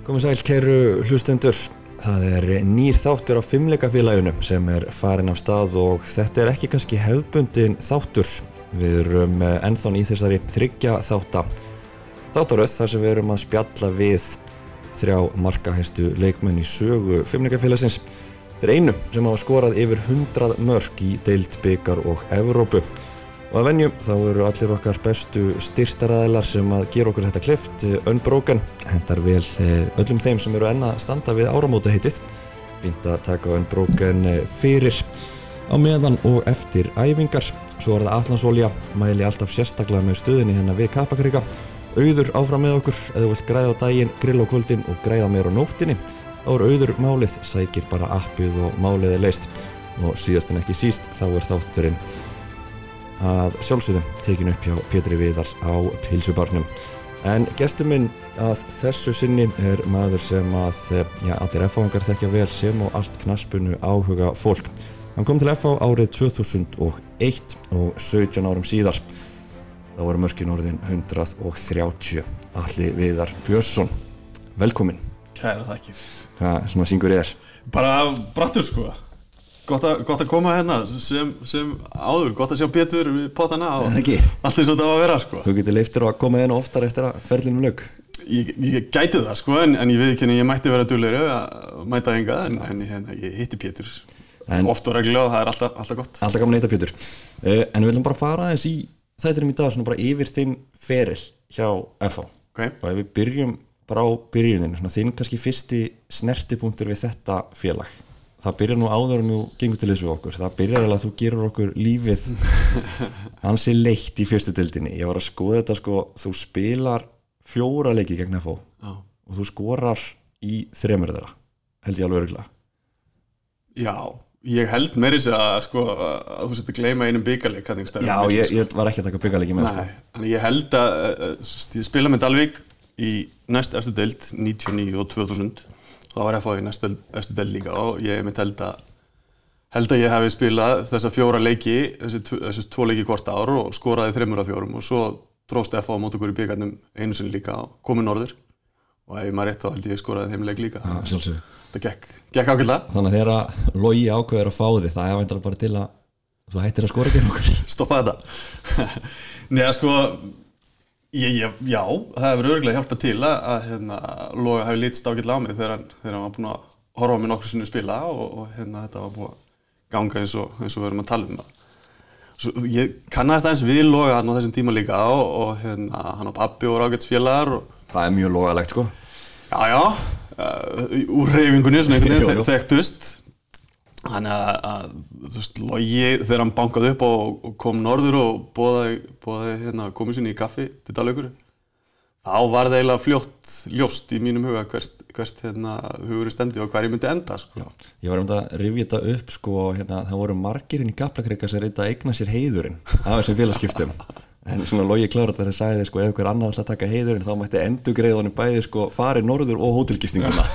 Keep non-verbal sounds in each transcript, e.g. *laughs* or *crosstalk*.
Komið sæl, kæru hlustendur. Það er nýr þáttur á fimmleikafélaginu sem er farin af stað og þetta er ekki kannski hefðbundin þáttur. Við erum eh, ennþá í þessari þryggja þátta. Þáttaröð þar sem við erum að spjalla við þrjá markahæstu leikmenn í sögu fimmleikafélagsins. Þeir einu sem hafa skorað yfir 100 mörg í deild byggar og Evrópu. Og að venju þá eru allir okkar bestu styrtaræðilar sem að gera okkur þetta klift Unbroken hendar vel eh, öllum þeim sem eru enna standa við áramóta heitið fínt að taka Unbroken eh, fyrir. Á meðan og eftir æfingar svo er það Allansolja mæli alltaf sérstaklega með stöðinni hérna við Kapakrika auður áfram með okkur eða vilt græða á daginn, grill á kvöldin og græða meira á nóttinni þá er auður málið, sækir bara appið og málið er leist og síðast en ekki síst þá er þátturinn að sjálfsögðum tekin upp hjá Pétri Viðars á Pilsubarnum. En gestur minn að þessu sinni er maður sem að, já, allir F-áhengar þekkja vel sem og allt knaspunu áhuga fólk. Hann kom til F-á árið 2001 og 17 árum síðar. Það voru mörkin orðin 130. Alli Viðar Björnsson. Velkomin. Kæra þakkir Hvað svona syngur er? Bara brattur sko Gott, a, gott að koma hérna sem, sem áður, gott að sjá betur við potana og Ekki. allt eins og þetta á að vera sko Þú getur leiftir að koma inn oftar eftir að ferlinum lög. Ég, ég gæti það sko en, en ég veit ekki henni ég mætti vera duglegur að mæta enga en, en hérna, ég hitti Pétur En- oft og reglulega og það er alltaf, alltaf gott Alltaf gaman að heita Pétur uh, En við viljum bara fara aðeins í þættinum í dag svona bara yfir þinn feril hjá FH Ok. og ef við byrjum bara á byrjuninu svona þinn kannski fyrsti snertipunktur við þetta félag það byrjar nú áður en þú gengur til þessu okkur. Það byrjar alveg að þú gerur okkur lífið. *laughs* Ansi leitt í fyrstu dildinni ég var að skoða þetta sko þú spilar fjóra leiki gegn FH Já, og þú skorar í þremur þeirra held ég alveg örgulega Já ég held meiri sér að sko að þú setur að gleyma einum byggarleik Já, milli, ég, ég var ekki að taka byggalegi með sko. Nei, þannig ég held að uh, uh, ég spila með Dalvík í næst eftir deild 99 og 2000 þá var að fá í næst eftir deild líka og ég mitt held að held að ég hefði spilað þessa fjóra leiki þessi, þessi tvo leiki hvort ár og skoraði þreymur af fjórum og svo dróst F á mót okkur í byggarnum einu sinni líka og komið norður. Og ef ég maður rétt þá held ég skoraði þeim leik líka. Sjálfsögðu. Þetta gekk, gekk ákveðlega Þannig að þegar logi ákveður að fá þig það er væntalega bara til að þú hættir að skora gegn okkur. Stoppa þetta. *laughs* Nei, sko ég, ég, já, það hefur örgulega hjálpað til að, að hérna, Loga hefur litist ágætlega á mig þegar hann, þegar hann var búinn að horfa á mig nokkur sinni spila og, og hérna, þetta var búið að ganga eins og, eins og við erum að tala um það. Svo, ég kannast aðeins við Loga hann á þessum tíma líka og, og hérna, hann og pappi voru ágætsfélagar og Það er mjög logalegt sko. Já, já, uh, úr reyfingunni svona einhvern veginn *laughs* þek- þekktust Þannig að, að þú veist, logi þegar hann bankaði upp og, og kom norður og bóðaði, hérna, komið sinni í kaffi til Dalaukur þá var það eiginlega fljótt ljóst í mínum huga hvert, hvert hérna, hugurinn stemdi og hver ég myndi enda sko. Ég var um þetta að rifja þetta upp sko hérna, það voru margirinn í Gaplakrika sem reynda að eigna sér heiðurinn af þessum félagskiptum en svona logi klárat þegar það sagði sko ef hver annar ætla að taka heiðurinn þá mætti endur greiðunum bæði sko farið norður og hótelgistinguna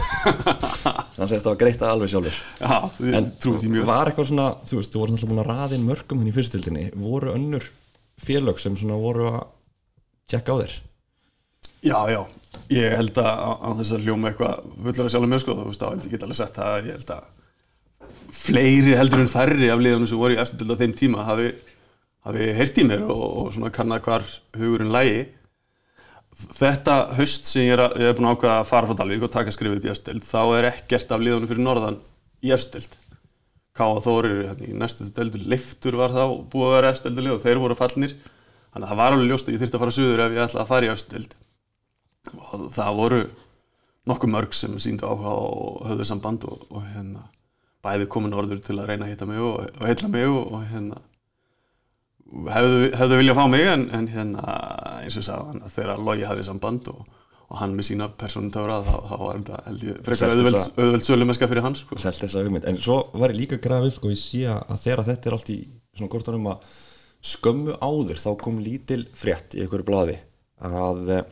*laughs* þannig að það var greitt að alveg sjálfur. Já, En mjög var eitthvað svona, þú veist, þú voru náttúrulega búin að raða inn mörgum þannig í fyrstildinni, voru önnur félög sem svona voru að tjekka á þér? Já, já, ég held að á þess að hljóma eitthvað fullur að sjálf mér sko, þú veist, þá held ég get alveg sett að ég held að fleiri heldur en færri af liðanum sem voru í eftir til á þeim tíma hafi, hafi heyrt í mér og, og svona kannað hvar hugurinn lægi Þetta haust sem ég er, að, ég er búin að ákveða að fara frá Dalvík og taka skrifið upp í efstild, þá er ekkert af liðanum fyrir norðan í efstild Káa Þórir hérna, í næstu steldu Leiftur var þá búið að vera efstelduleg og þeir voru fallnir. Þannig að það var alveg ljóst að ég þyrfti að fara suður ef ég ætlaði að fara í efstild og það voru nokkuð mörg sem síndu áhuga og höfðu samband og, og hérna bæði komin orður til að reyna að hitta mig og, og heilla mig og hérna hefðu, hefðu viljað fá mig en, en hérna eins og að þegar Logi hafði samband og, og hann með sína persónutöfra þá, þá var þetta held ég frekar auðveld, auðveld sölumeska fyrir hann sko. selt þessa hugmynd, en svo var ég líka upp sko, ég sé að þegar þetta er allt í svona kortanum að skömmu áður þá kom lítil frétt í einhverju blaði að eh,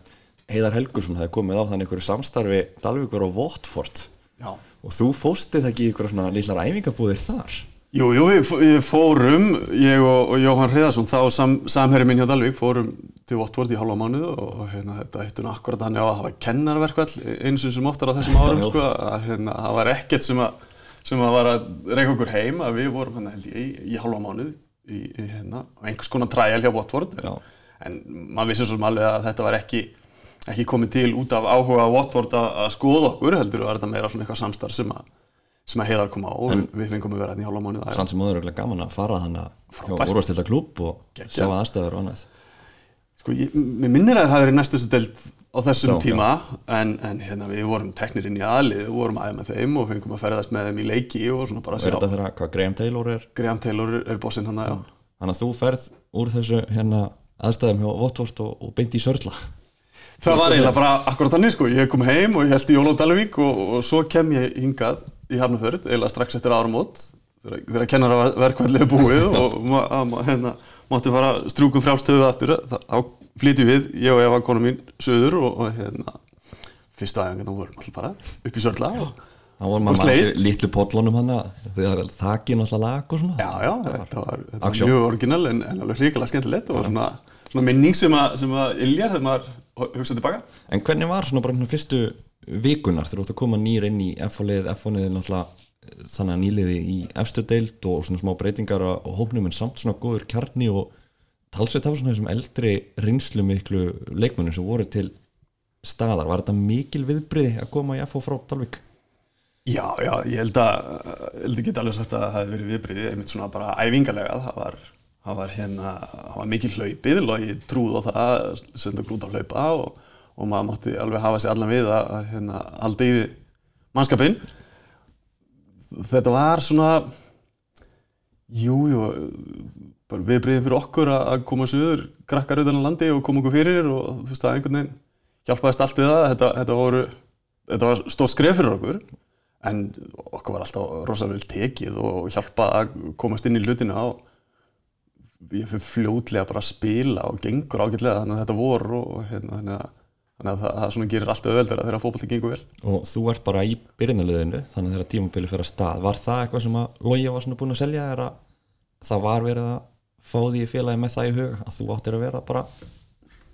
Heiðar Helgursson hefði komið á þannig einhverju samstarfi Dalvíkur og Votford Já. og þú fóstið ekki í einhverja svona lillar æfingabúðir þar Jú, jú, við, við fórum, ég og, og Jóhann Hreðarsson, þá sam, samherri minn hjá Dalvík, fórum til Votvort í halva mánuð og, og hérna, þetta hittum akkurat þannig á að hafa kennarverkvall eins og sem oftar á þessum árum, sko, að hérna, það var ekkert sem að, sem að var að reyka okkur heim, að við vorum hérna, held ég, í, halva mánuð í, í hérna, á einhvers konar træjal hjá Votvort, en maður vissi svo sem alveg að þetta var ekki, ekki komið til út af áhuga Votvort að, skoða okkur, heldur var þetta meira svona eitthvað samstarf sem að sem að heiðar koma á og við, við fengum að vera hérna í hálfa mánuð. samt sem móður er gaman að fara þannig Frábært. úrvastilda klúb og sjá aðstæður og annað. Sko, ég, mér minnir að það hafi verið næstustu deild á þessum Já, tíma en, en hérna, við vorum teknir inn í aðlið, við vorum aðeins með þeim og fengum að ferðast með þeim í leiki og svona bara að sjá. þegar hvað Graham Taylor er? Graham Taylor er bossinn hann já. þannig að þú ferð úr þessu hérna aðstæðum hjá Votvort og, og beint í Sörla. Það var eiginlega bara akkurat þannig sko, ég kom heim og ég held í Jóló Dalvík og, og svo kem ég hingað í Hafnarfjörð, eiginlega strax eftir áramót þegar, verkvallið er búið og *laughs* hérna, máttu fara strjúkum frjálstöðu aftur, þá- þá flytjum við, ég og Eva konu mín, söður og, og hérna, fyrstu æfingarna vorum alltaf bara upp í Sörla og þá maður slegist. með litlu pollunum hann þegar þakin alltaf lag og svona Já, já, þetta var, þetta var mjög orginal en, en alveg hrikalega skemmtilegt og svona, svona minning sem að, sem að iljar þegar maður hugsa tilbaka. En hvernig var svona bara fyrstu vikunar þegar þú ætti að koma nýr inn í F-lið, F-lið náttúrulega eh, þannig að nýliði í efstu deild og svona smá breytingar á, hópnum en samt svona góður kjarni og talsveit af svona þessum eldri reynslu miklu leikmönnum sem voru til staðar. Var þetta mikil viðbriði að koma í F frá Dalvik? Já, já, ég held að, ég held geta alveg sagt að það hefði verið viðbriðið, einmitt svona bara æfingalega, það var, það var hérna, það var mikil hlaupið og ég trúð á það á og, maður mátti alveg hafa sig allan við að, hérna, halda í mannskapinn. Þetta var svona, jú, jú, bara viðbriðið fyrir okkur að, koma söður, krakkar utan á landi og koma okkur fyrir og þú veist að einhvern veginn hjálpaðist allt við það, þetta, þetta voru, þetta var stórt skref fyrir okkur en okkur var alltaf rosalega vel tekið og hjálpa að komast inn í hlutina og ég fyrir fljótlega bara að spila og gengur ágætlega þannig að þetta voru og hérna, þannig að, þannig að það, það svona gerir allt auðveldara þegar fótbolti gengur vel. Og þú ert bara í byrjunarliðinu þannig að þegar tímabili fyrir að stað. Var það eitthvað sem að Logi var svona búin að selja er að það var verið að fá því í félagi með það í huga að þú áttir að vera bara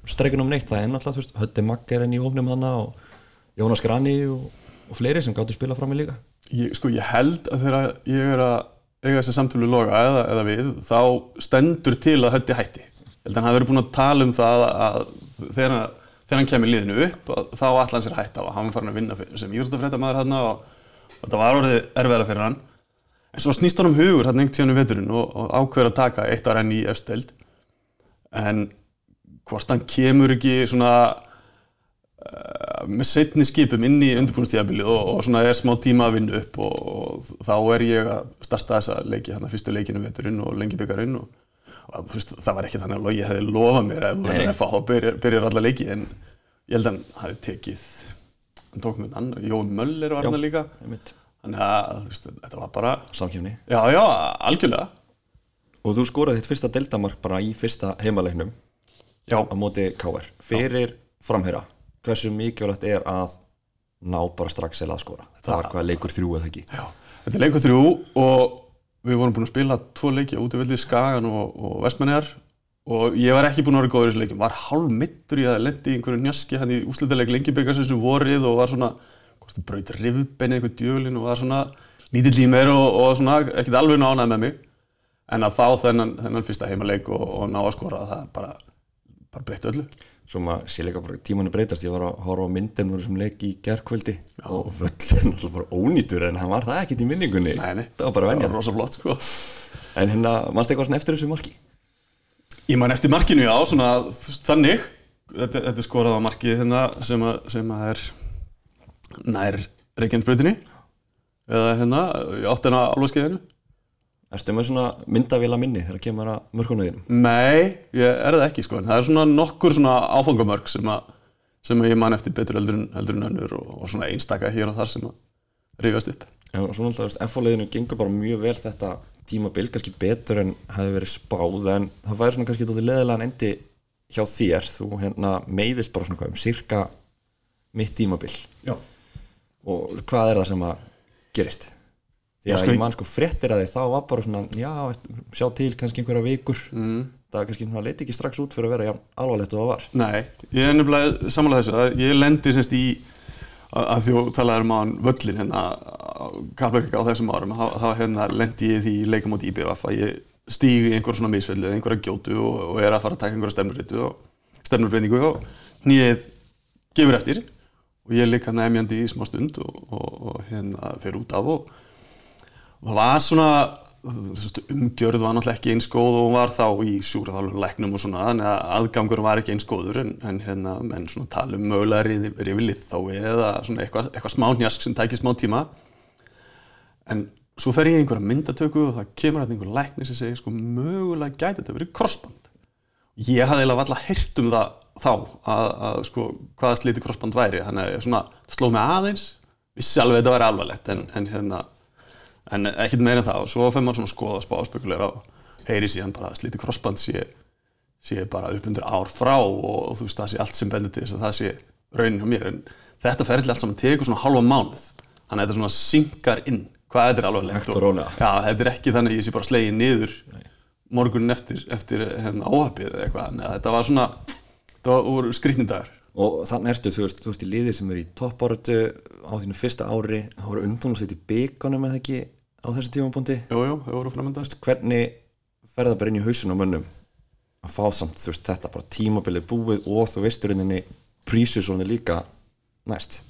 streikin um neitt það er náttúrulega, þú veist, Hötti Magger enn í hófnum þannig og Jónas Grani og, og fleiri sem gáttu spila fram í líka Ég, sko, ég held að þegar ég er að eiga þessi samtölu loga eða, eða við, þá stendur til að hötti hætti. Ég held að hann hafi verið búin að tala um það að þegar, þegar hann kemur liðinu upp, að, þá ætla hann sér að hætta og hann var farin að vinna fyrir, sem íþróttafréttamaður hérna og, og þetta var orðið erfiðara fyrir hann. En svo snýst hann um hugur hérna einhvern tíðan um veturinn og, og ákveður að taka eitt ára enn í efsteld. En hvort hann kemur ekki svona með setni skipum inn í undirbúinustíðabilið og, og svona er smá tíma að vinna upp og, þá er ég að starta þessa leiki, hérna fyrstu leikinu veturinn og lengi byggarinn og, og veist, það var ekki þannig að Logi hefði lofað mér ef þú Nei. verður að fá þá byrjar, byrjar alla leiki en ég held að hann hafi tekið hann tók með annar, Jón Möller var hann líka. þannig að veist, þetta var bara samkjöfni já, já, algjörlega. Og þú skoraði þitt fyrsta deltamark bara í fyrsta heimaleiknum já, á móti KR fyrir framherra hversu mikilvægt er að ná bara strax eða að skora? Þetta var hvað leikur þrjú eða ekki? Já, þetta er leikur þrjú og við vorum búin að spila tvo leiki á útivöldi Skagan og, og Vestmannegar og ég var ekki búin að vera góður í þessu leikum var hálf mittur ég að lendi í einhverju njaski hann í úslitaleg lengibikarsins sem vorið og var svona, hvort það braut rifbeinið einhver djölin og var svona lítill í mér og, og svona ekkert alveg nánað með mig. En að fá þennan, þennan fyrsta heimaleik og, og ná að skora það bara, bara breytti öllu svo maður sé líka bara tímanu breytast. Ég var að horfa á myndin úr þessum leik í gerkvöldi og völlin alltaf bara ónýtur en hann var það ekkert í minningunni. Nei, nei. það var bara rosa flott sko. En hérna, mannst eitthvað svona eftir þessu marki? Ég man eftir markinu, já, svona þannig. Þetta, þetta er skorað á markið hérna sem, að, sem að er nær Reykjanesbrautinni. Eða hérna í áttina álfaskeiðinu Erstu með svona myndavél að minni þegar kemur að mörkunauðinum? Nei, ég er það ekki sko en það er svona nokkur svona áfangamörk sem að, sem að ég man eftir betur heldur en, önnur og, og svona einstaka hér og þar sem að rífast upp En svona alltaf, F-liðinu gengur bara mjög vel þetta tímabil, kannski betur en hefði verið spáð, en það væri svona kannski tótið leðilegan endi hjá þér þú hérna meiðist bara svona hvað um cirka mitt tímabil Já og hvað er það sem að gerist? Því að sko, ég man sko fréttir að því þá var bara svona, já, sjá til kannski einhverja vikur. Mm. það kannski svona leiti ekki strax út fyrir að vera já, alvarlegt og það var. Nei, ég er nefnilega samanlega þessu. Að ég lendi semst í að, þú talaður um á hann völlin hérna Kaplavík á þessum árum þá hérna lendi ég því í leikamót IBF að ég stígi einhver svona misfellið einhverja gjótu og, og er að fara að taka einhverja stefnurritu og stefnurbreyningu og nýið gefur eftir. Og ég leik hann emjandi í smá stund og, það var svona umgjörð var náttúrulega ekki eins góð og hún var þá í sjúraþálum læknum og svona þannig að aðgangur var ekki eins góður en, en hérna, menn svona tala um mögulega rifilið þá eða svona eitthvað eitthva smá njask sem tækir smá tíma. En svo fer ég einhverja myndatöku og það kemur að einhver lækni sem segir sko mögulega gæti þetta verið krossband. Ég hafði eiginlega valla hirt um það þá að, að sko hvaða sliti krossband væri þannig að svona, það sló mig aðeins vissi alveg að þetta væri alvarlegt en, en hérna en ekkert meira en það. Og svo fyrir maður svona að skoða og spá og spekulera og heyri síðan bara að slíti crossband sé, sé bara upp undir ár frá og, og þú veist það sé allt sem bendir til þess að það sé raunin hjá mér. En þetta ferðilega allt saman tegur svona halva mánuð. Þannig að þetta svona synkar inn hvað þetta er alveg Hægt og já, þetta er ekki þannig að ég sé bara slegið niður morgunin eftir, eftir hérna, óhafið eða eitthvað. En þetta var svona þetta úr skrýtnindagur og þannig ertu, þú veist, þú veist í liðir sem er í toppáratu á þínu fyrsta ári. Þá voru undunarsleit í byggunum eða ekki á þessu tímapunkti? Jú, jú, það voru framönda hvernig fer það bara inn í hausinu á mönnum að fá samt, veist, þetta bara tímabilið búið og þú veist rauninni prísusónu líka næst?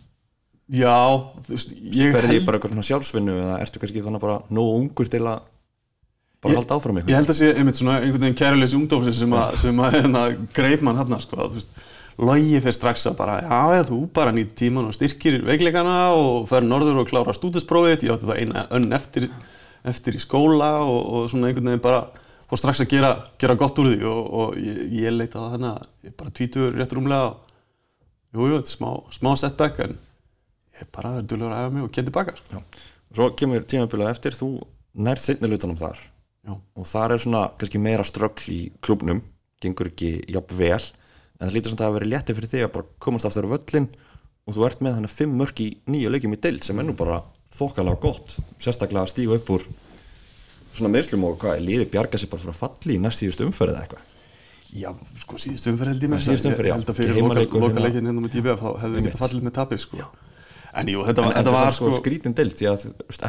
Já, þú veist, ég ferði ég bara eitthvað svona sjálfsvinnu eða ertu kannski þannig bara nógu ungur til að bara halda áfram Ég eitthvað held að sé einmitt svona einhvern veginn kæruleysi ungdómsins sem að, sem að hérna, greip mann hann sko, að, þú veist, logi fyrir strax að bara já, já, þú bara nýtt tíman og styrkir veikleikana og fer norður og klára stúdisprófið, ég átti það eina önn eftir, eftir í skóla og, og svona einhvern veginn bara fór strax að gera, gera gott úr því og, og ég, ég leita það þannig að ég bara tvítur rétt rúmlega jú, jú, þetta er smá, smá setback en ég bara er dölur að æfa mig og kendi bakar Já. svo kemur tímabilið eftir þú nær þeinni lutanum þar Já. og þar er svona kannski meira ströggl í klubnum gengur ekki jafn vel en það lítur samt að hafa verið létti fyrir þig að bara komast aftur á völlin og þú ert með þannig fimm mörk í nýju leikjum í deild sem er nú bara þokkalega gott sérstaklega að stíga upp úr svona meðslum og hvað, liði bjarga sér bara frá falli í næst síðust umferð eða eitthvað Já, sko síðustu umferð held ég með já. Ég held að fyrir hérna. lokaleikin hérna með DBF þá hefðu við getað fallið með tapið sko En jú, þetta, en var- þetta þetta var sko sko skrítin deild því að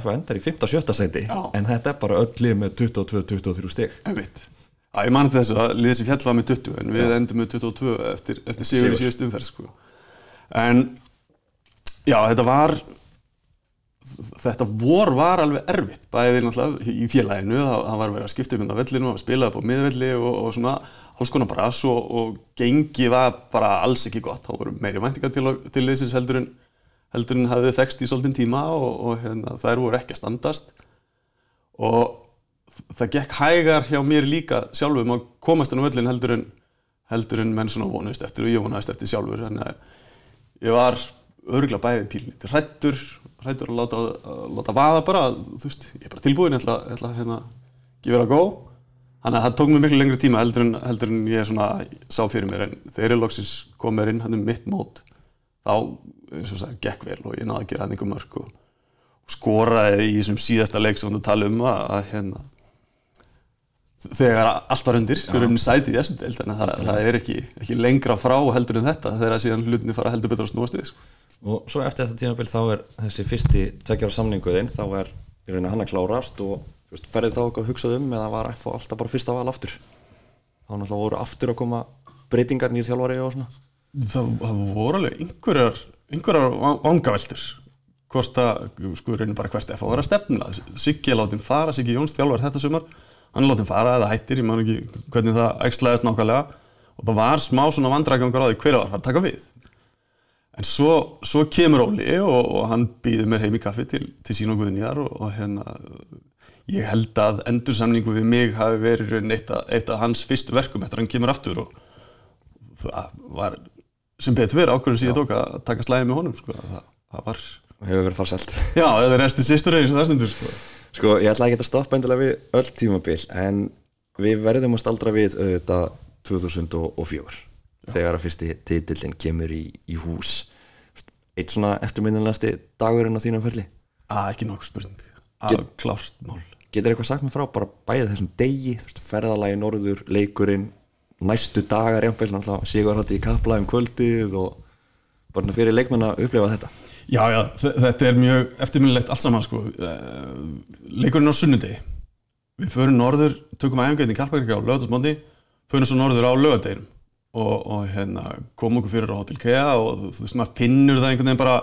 FA endar í 5. og 7. sæti Já. en þetta er bara öll lið með 22-23 stig Einmitt Já, ég mani þessu að liðið sem fjall var með 20 en við endum með 22 eftir, eftir sigur í Sigur. síðustu umferð sko. En já, þetta var þetta vor var alveg erfitt bæðið náttúrulega í félaginu það, var verið að skipta um þetta vellinu og spilaði upp á miðvelli og, og svona alls konar bras og, og gengi var bara alls ekki gott þá voru meiri væntingar til, til þessins heldur en heldur en hafði þekst í svolítinn tíma og, og hérna, þær voru ekki að standast og það gekk hægar hjá mér líka sjálfum að komast inn á völlin heldur en heldur en menn svona vonuðist eftir og ég vonaðist eftir sjálfur. Að ég var örgulega bæðið pílnit hrættur, hrættur að láta, að láta vaða bara, þú veist, ég er bara tilbúin ég ætla, ætla að hérna, gefa það góð þannig að það tók mér miklu lengri tíma heldur en, heldur en ég svona sá fyrir mér. En þegar ég loksins kom mér inn hann um mitt mót þá, eins og það gekk vel og ég náði að gera hann einhver mörg og, og skoraði í þessum síðasta leik sem þú tala um að, að hérna þegar allt var undir, við erum sætið í þessu deild þannig að það, það er ekki, ekki lengra frá heldur en þetta þegar síðan hlutinni fara heldur betur að snúast við sko. og svo eftir þetta tímabil þá er þessi fyrsti tveggjara samninguðinn þá er í rauninni hann að klárast og þú veist, ferðið þá eitthvað hugsað um eða var FH alltaf bara fyrsta val aftur? Þá náttúrulega voru aftur að koma breytingar nýr þjálfari og svona. Það, það voru alveg einhverjar, einhverjar va- vangaveltur. Hvort að, sko, reynir bara hvert F að vera að stefna. Siggi er látið fara, Siggi Jóns þjálfar þetta sumar, hann er látið fara eða hættir, ég man ekki hvernig það æxlaðist nákvæmlega og það var smá svona vandrækangur á því hver var að að taka við en svo, svo kemur Óli og, og hann býður mér heim í kaffi til, til sín og Guðnýjar og, og hérna ég held að endursamningu við mig hafi verið eitt, af- eitt af hans fyrstu verkum eftir að hann kemur aftur og það var sem betur verið ákvörðun sem ég tók að taka slæði með honum sko. það, það var, hefur verið farselt já, það er resti sýstur eins og það stendur sko. Sko, ég ætla ekki að stoppa endilega við öll tímabil en við verðum að staldra við auðvitað 2004 þegar að fyrsti titillin kemur í, í hús. Eitt svona eftirminnilegasti dagurinn á þínum ferli? Að ekki nokkuð spurning. Að klárt mál. Getur eitthvað sagt mér frá bara bæðið þessum degi, ferðalagi norður, leikurinn, næstu dagar jafnvel, náttúrulega sigur hætti í kaplagum kvöldið og bara fyrir leikmenn að upplifa þetta. Já, já, þe- þetta er mjög eftirminnilegt allt saman sko. Eh, Leikurinn á sunnudegi. Við förum norður, tökum í Karlbækirkja á lögadagsmóndi förum svo norður á lögadeginum og, og hérna, komum okkur fyrir á Hotel Kea og þú veist, maður finnur það einhvern veginn bara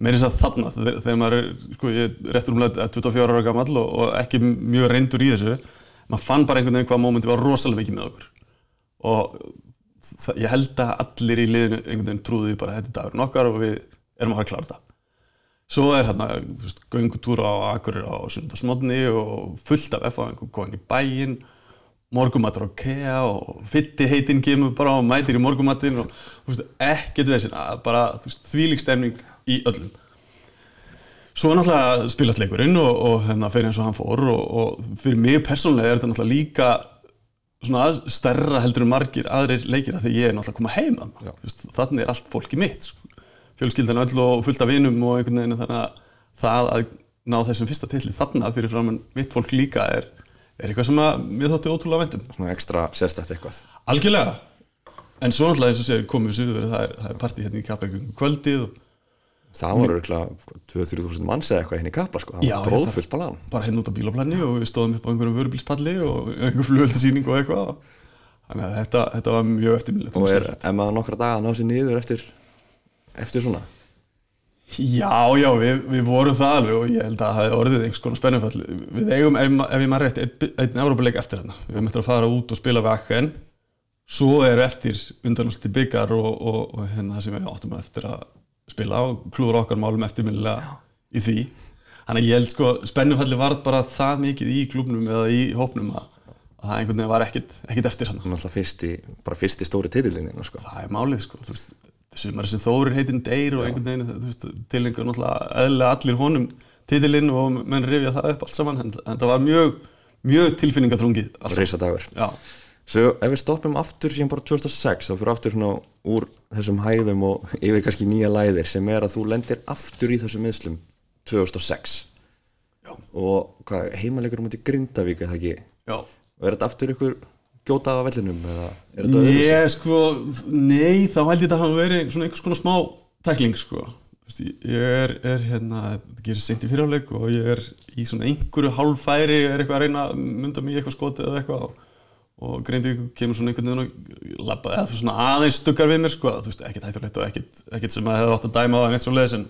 meira þess að þarna. Þegar maður er, sko, ég er réttur umlega 24 ára gamall og, og ekki mjög reyndur í þessu maður fann bara einhvern veginn hvað mómenti var rosalega mikið með okkur. Og það, ég held að allir í liðinu einhvern veginn trúðu því bara þetta er dagurinn okkar og við erum að fara að klára þetta svo er hérna göngutúra á Akureyri á sundarsmotni og fullt af F á einhvern komin í bæinn morgumatur á KEA og fytti heitinn kemur bara og mætir í morgumatinn og veist, ekkert vesinn bara veist, þvílík stemning í öllum svo náttúrulega spilast leikurinn og, og hérna fyrir eins og hann fór og, og fyrir mig persónulega er þetta náttúrulega líka svona stærra heldur margir aðrir leikir að því ég er náttúrulega að koma heim þarna. Þú veist, þannig er allt fólki mitt sko. Fjölskyldan öll og fullt af vinum og einhvern veginn þannig að það að ná þessum fyrsta tilli þarna fyrir fram mitt fólk líka er, er eitthvað sem mér þótti ótrúlega vendum Svona ekstra sérstætt eitthvað. algjörlega en svo náttúrulega eins og segir komum við suður það er, er partí hérna í Kaplavík um kvöldið og Það voru örgulega 2-3 þúsund manns eða eitthvað hérna í kapla, sko. Það Já, var dróðfullt balan. bara hérna út á bílaplanni og við stóðum upp á einhverjum vörubilspalli og einhver flugöldasýning og eitthvað þannig að þetta, þetta var mjög eftirminnilegt Og er, ef maður nokkra daga að ná sér niður eftir, eftir svona. Já, já, við, við vorum það alveg og ég held að það hafi orðið einhvers konar spennufall. Við eigum, ef, ef ég maður rétt einn, einn Európa-leik eftir hérna. Við eftir að fara út og spila við Akken svo er eftir undanústi byggar og, og, og hérna það sem við áttum eftir að spila og klúður okkar málum eftirminnilega í því. Þannig að ég held sko, spennufalli var bara það mikið í klúbnum eða í hópnum að, að það einhvern veginn var ekkit, ekkit eftir hann Náttúrulega fyrsti, bara fyrsti stóri titillinu, sko. Sumar sem Þórir heitinn deyr og einhvern veginn þú veist, tilengur náttúrulega eðlilega allir honum titilinn og menn rifja það upp allt saman en, en það var mjög, mjög tilfinningaþrungið allt saman. Reisadagur. Já, Svo ef við stoppum aftur síðan bara 2006 þá fyrir aftur svona úr þessum hæðum og *laughs* yfir kannski nýja læðir sem er að þú lendir aftur í þessum meðslum 2006 já, og hvað, heimalegur þetta Grindavík eða ekki? Já. Og er þetta aftur ykkur gjótað á vellinum eða er þetta öðru Nei, sko, nei, þá held ég þetta hafa verið svona einhvers konar smá tækling, sko. Þú veist, Ég er, er hérna, þetta gerir seint í fyrirháleik og ég er í svona einhverju hálffæri, er eitthvað að reyna að mynda mig eitthvað skotið eða eitthvað og, og Greinvík kemur svona einhvern veginn og þú veist, svona aðeins stuggar við mér, sko, þú veist, ekkert hættulegt og ekkert, ekkert sem að hefði átt að dæma á það neitt svo leiðis en,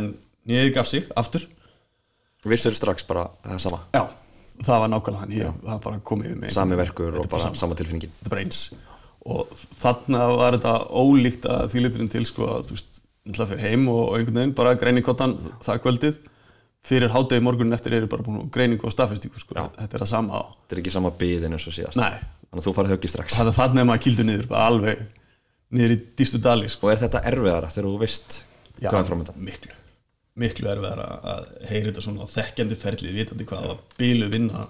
en nýðið gaf sig aftur. Vissur strax bara það sama Já, það var nákvæmlega þannig, ég, það bara kom yfir mig. sami verkur og bara sama. tilfinningin. þetta er bara eins. Og þarna var þetta ólíkt að því liturinn til sko að þú veist, náttúrulega fyrir heim og einhvern veginn bara greini kottan það kvöldið. Fyrir hádegi morgunin eftir eru bara búin að greiningu og staðfestingu sko, þetta er það sama þetta er ekki sama byðin eins og síðast. Nei, þannig að þú farið höggi strax. Þannig að þarna er maður kildur niður bara alveg niður í dýstu dali sko. og er þetta erfiðara þegar þú veist hvað er framöndan miklu, miklu erfiðar að- að heyra þetta svona þekkjandi ferlið, vitandi hvað það bílu vinna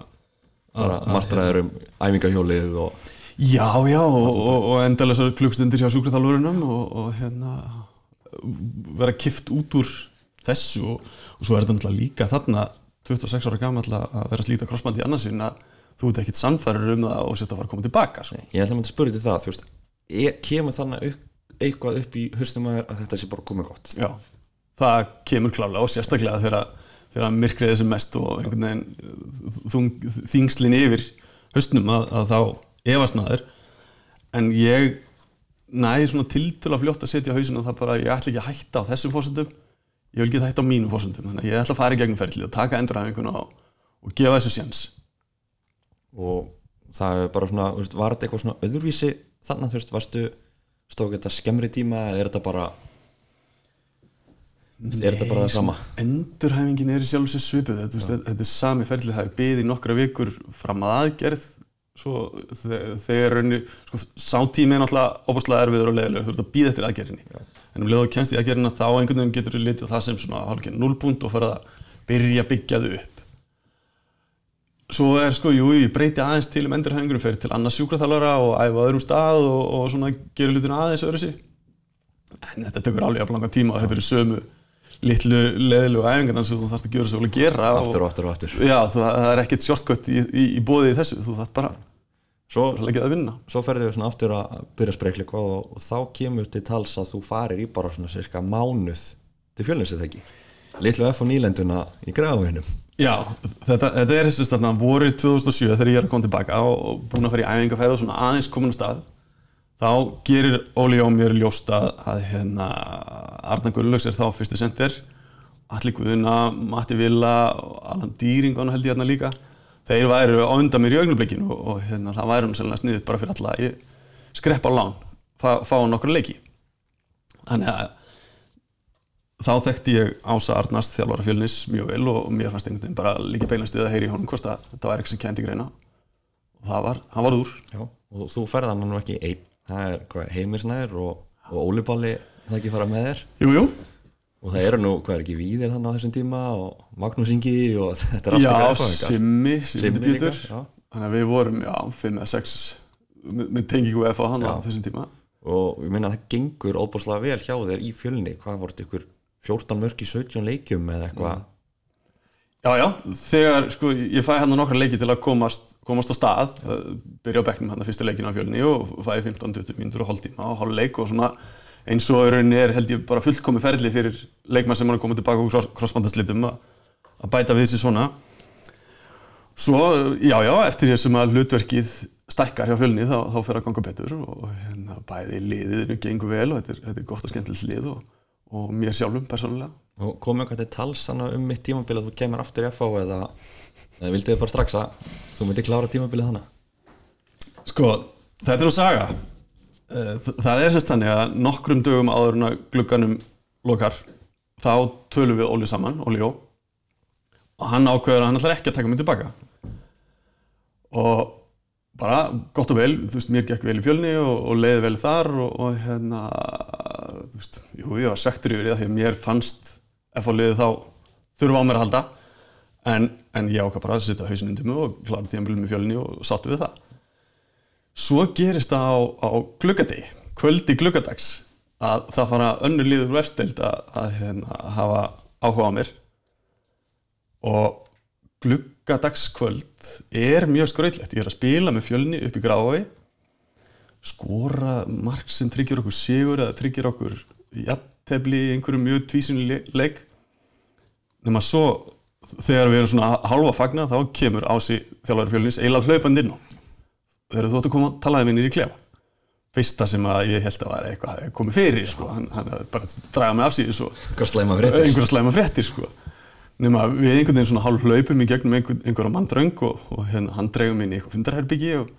bara martraður um æfingahjólið og Já, já, og, og, og endalega klukkstundir hjá sjúkraþálfurunum og, og hérna vera kift út úr þessu og, og svo er þetta náttúrulega líka þarna 26 ára gamall að vera slíta krossband í annarsinn að þú ert ekkit sannfærir um það og setja að fara að koma tilbaka sko. ég ætla að mynda að spyrja til það þú veist, kemur þannig upp, eitthvað upp í höstum að að þetta sé bara komið gott? Já, það kemur klálega og sérstaklega þegar, þegar myrkrið er sem mest og einhvern veginn þingslinn yfir höstnum að, að þá efasnaður en ég næði svona tiltölu að fljótt að setja á hausinu að það bara, ég ætla ekki að hætta á þessum fórsöndum ég vil ekki hætta á mínum fórsöndum þannig að ég ætla að fara í gegnum ferlið og taka endurhæfinguna og, og gefa þessu sjans og það er bara svona, var þetta eitthvað svona öðruvísi þannig, þú veist, varstu stók þetta skemmri tíma eða er þetta bara er þetta bara það sama? endurhæfingin er í sjálf sér svipuð þetta, veist, þetta er sami ferlið, það er byggð í nokkra vikur fram að aðgerð svo þe- þegar raunni sko, sá tími er náttúrulega óbúslega erfiður og leiðilegur þú ert að býða eftir aðgerðinni. En um leið og kemst í aðgerðina þá einhvern veginn getur þú litið það sem svona hálfgeir núlpunkt og farið að byrja að byggja þau upp. Svo er sko, jú, ég breyti aðeins til um endurhæfingunum, fer til annars sjúkraþálara og æfa öðrum stað og, og svona gerir hlutina aðeins öðru sig en þetta tekur alveg að blanga tíma og þetta eru sömu litlu leðilegu æfingarna sem þú þarfst að gjöra svo vel að gera aftur og aftur og aftur. Já, það, það er ekkert shortcut í, í, í bóðið í þessu, þú þarft bara svo, að leggja það að vinna. svo ferðu við svona aftur að byrja að spreikla eitthvað og, og þá kemur til tals að þú farir í bara svona cirka mánuð til fjölnins eða ekki? Litlu F og nýlenduna í græðuvinum Já, þetta, þetta er þess að vorið 2007 þegar ég er að koma tilbaka og, búin að fara í æfingarferð og svona aðeins komin á stað þá gerir Óli á mér ljóst að, hérna Arna Gullöks er þá fyrsti sendir Alli Guðuna, Matti Villa og Alan Dýringon held ég hérna líka. Þeir væru á undan mér í augnublikinu og, hérna, það hún sannlega sniðið bara fyrir alla ég skrepp á lán, fá, fá nokkru leiki. Þannig að þá þekkti ég Ása Arnars þjálfara fjölnis mjög vel og mér fannst einhvern veginn bara líka beinast við að heyri í honum hvort að þetta var eitthvað sem kendi greina. Og það var, hann var úr. Já, og þú ferð hann nú ekki einn það er hvað, heimisnær og, og Óli Balli það ekki fara með þér? Jú, jú, og það eru nú, hvað er ekki víðir þannig á þessum tíma og Magnús Ingi og *laughs* þetta er allt já. Simmi, Simmi Pítur þannig að við vorum, já, 5 eða 6 með, tengingu F á hann á þessum tíma. Og ég minna að það gengur óbúslega vel hjá þér í fjölni. Hvað þetta ykkur 14 mörg í 17 leikjum eða eitthvað Já, já, þegar, sko, ég fæ hann nokkra leiki til að komast, komast á stað. Byrja á bekknum hann að fyrstu leikinu á fjölni og fæ 15-20 mínútur og hálftíma og hálf leik og svona eins og rauninni er held ég bara fullkomi ferli fyrir leikmann sem er að koma tilbaka úr crossbandaslitum að bæta við sér svona. Svo, já, já, eftir því sem að hlutverkið stækkar hjá fjölni þá, þá fer að ganga betur og hérna bæði liðinu gengur vel og þetta er, þetta er gott og skemmtilegt lið og, og mér sjálfum persónulega og komið eitthvað til tals hana um mitt tímabil að þú kemur aftur í FH eða, eða vildu þið bara strax að þú myndir klára tímabilið hana? Sko, þetta er nú saga. Eh, Það er sérst þannig að nokkrum dögum áður en að glugganum lokar þá tölum við Óli saman, Óli Jó. Og hann ákveður að hann ætlar ekki að taka mig tilbaka. Og bara gott og vel, þú veist, mér gekk vel í fjölni og, og leiði vel þar og, og hérna, þú veist, jú, ég var svektur yfir því að mér fannst FH liðið þá þurfa á mér að halda. En, en ég ákvað bara að setja hausin undir mig og klára tíðanbílum í fjölni og sáttu við það. Svo gerist það á, á gluggadegi, kvöldi gluggadags að það fara önnur liður versteild að, að hérna, hafa áhuga á mér. Og gluggadagskvöld er mjög skrautlegt. Ég er að spila með fjölni upp í grái skora mark sem tryggir okkur sigur eða tryggir okkur jafntefli í einhverju mjög tvísunni leik nema svo þegar við erum svona hálfa fagna þá kemur ási þjálfari fjölnis eiginlega hlaupandi inn á þegar þú ætti að koma að talaði minni í klefa fyrsta sem að ég held að var eitthvað komið fyrir sko. hann, hann bara dragað mig af síðu svo einhverja slæma fréttir sko. nema við einhvern veginn svona hálf hlaupum í gegnum einhver, einhverja manndröng og, og hérna, hann dregur minni í eitthvað fundarherbyggi og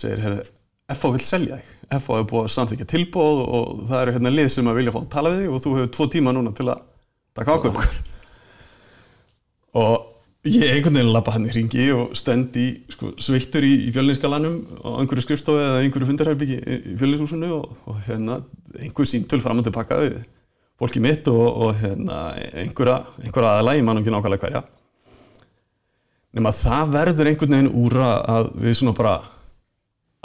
segir, herri, FH vil selja þig. FH hefur búið að samþykja tilbóð og það eru hérna lið sem að vilja fá að tala við þig og þú hefur tvo tíma núna til að taka ákvörð og ég einhvern veginn lappa hann í ringi og stend í sko, sveittur í, í fjölninskalanum á einhverju skrifstofu eða einhverju fundarherbyggi í, fjölninshúsinu og, og hérna einhver síntöl fram og tilbaka við fólki mitt og, og hérna einhverja, einhverja aðalæg, ég man ekki nákvæmlega hverja. Nema það verður einhvern veginn úr að- að við svona bara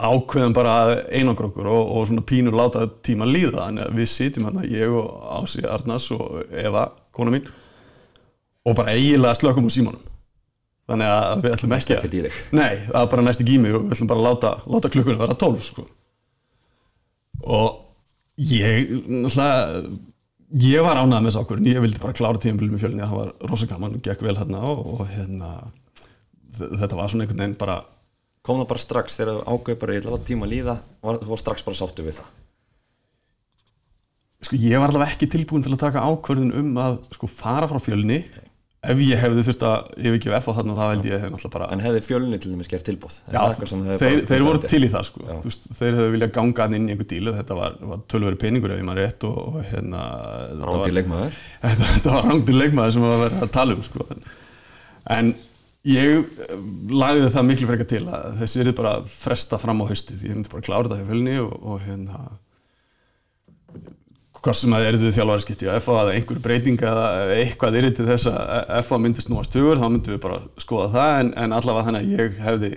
ákveðum bara að einangra okkur og, og svona pínur láta tíma líða þannig að við sitjum hérna, ég og Ási Arnars og Eva, kona mín og bara eiginlega slökum úr símanum þannig að við ætlum ekki í þig. nei, það er bara næst í gími og við ætlum bara að láta, láta klukkunum vera 12 sko. og ég náttúrulega ég var ánægð með þessu ákvörðin, ég vildi bara klára tímabilið með fjölni, það var rosa gaman gekk vel hérna og, og hérna þetta var svona einhvern veginn bara kom það bara strax þegar þú ágöð bara ég ætla að tíma líða var, þú var strax bara sáttu við það. Sko ég var allavega ekki tilbúin til að taka ákvörðin um að sko fara frá fjölni ef ég hefði þurft að yfirgefa F á þarna þá held ég hefði náttúrulega bara en hefði fjölni til dæmis gert tilbúð Já, þeir, þeir voru til í það sko. Veist, þeir hefðu viljað ganga inn í einhver díl þetta var, var tölveri peningur ef ég maður rétt og, og hérna þetta rándi var, leikmaður. *laughs* Þetta, var rangtir leikmaður sem var verið að tala um sko. en ég eh, lagði það miklu frekar til að þessi er bara fresta fram á haustið ég myndi bara klára þetta hjá fjölni og, og hérna hvað sem að eru þið þjálfari skipti á FA eða einhver breyting eða eitthvað er til þess að FA myndist nú að stugur þá myndum við bara skoða það en, en allavega þannig að ég hefði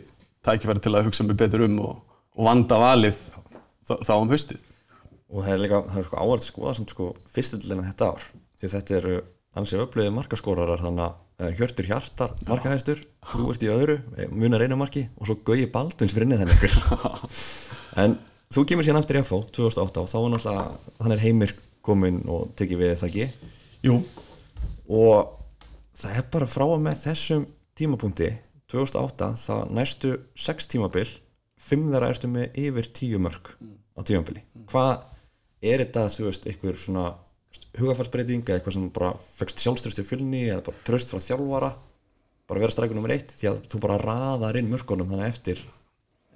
tækifæri til að hugsa mig betur um og, og vanda valið þá, þá um haustið. Og það er líka, það er sko áhverð að skoða samt sko fyrstu til þetta ár því þetta eru ansi að er Hjörtur Hjartar markahæstur, þú ert í öðru munar einu marki og svo Gauji Baldvins neðan ykkur *laughs* en þú kemur síðan aftur í FH 2008 og þá er náttúrulega, hann er heimir komin og tekið við það ekki Jú, og það er bara frá og með þessum tímapunkti 2008 það næstu 6 tímabil 5 þeirra ertu með yfir 10 mörg á tímabili. Hvað er þetta þú veist einhver svona hugafærsbreyting eða eitthvað sem bara fegst sjálfströst í fjölni eða bara tröst frá þjálfara bara vera strækur nummer 1 því að þú bara raðar inn mörgunum þannig eftir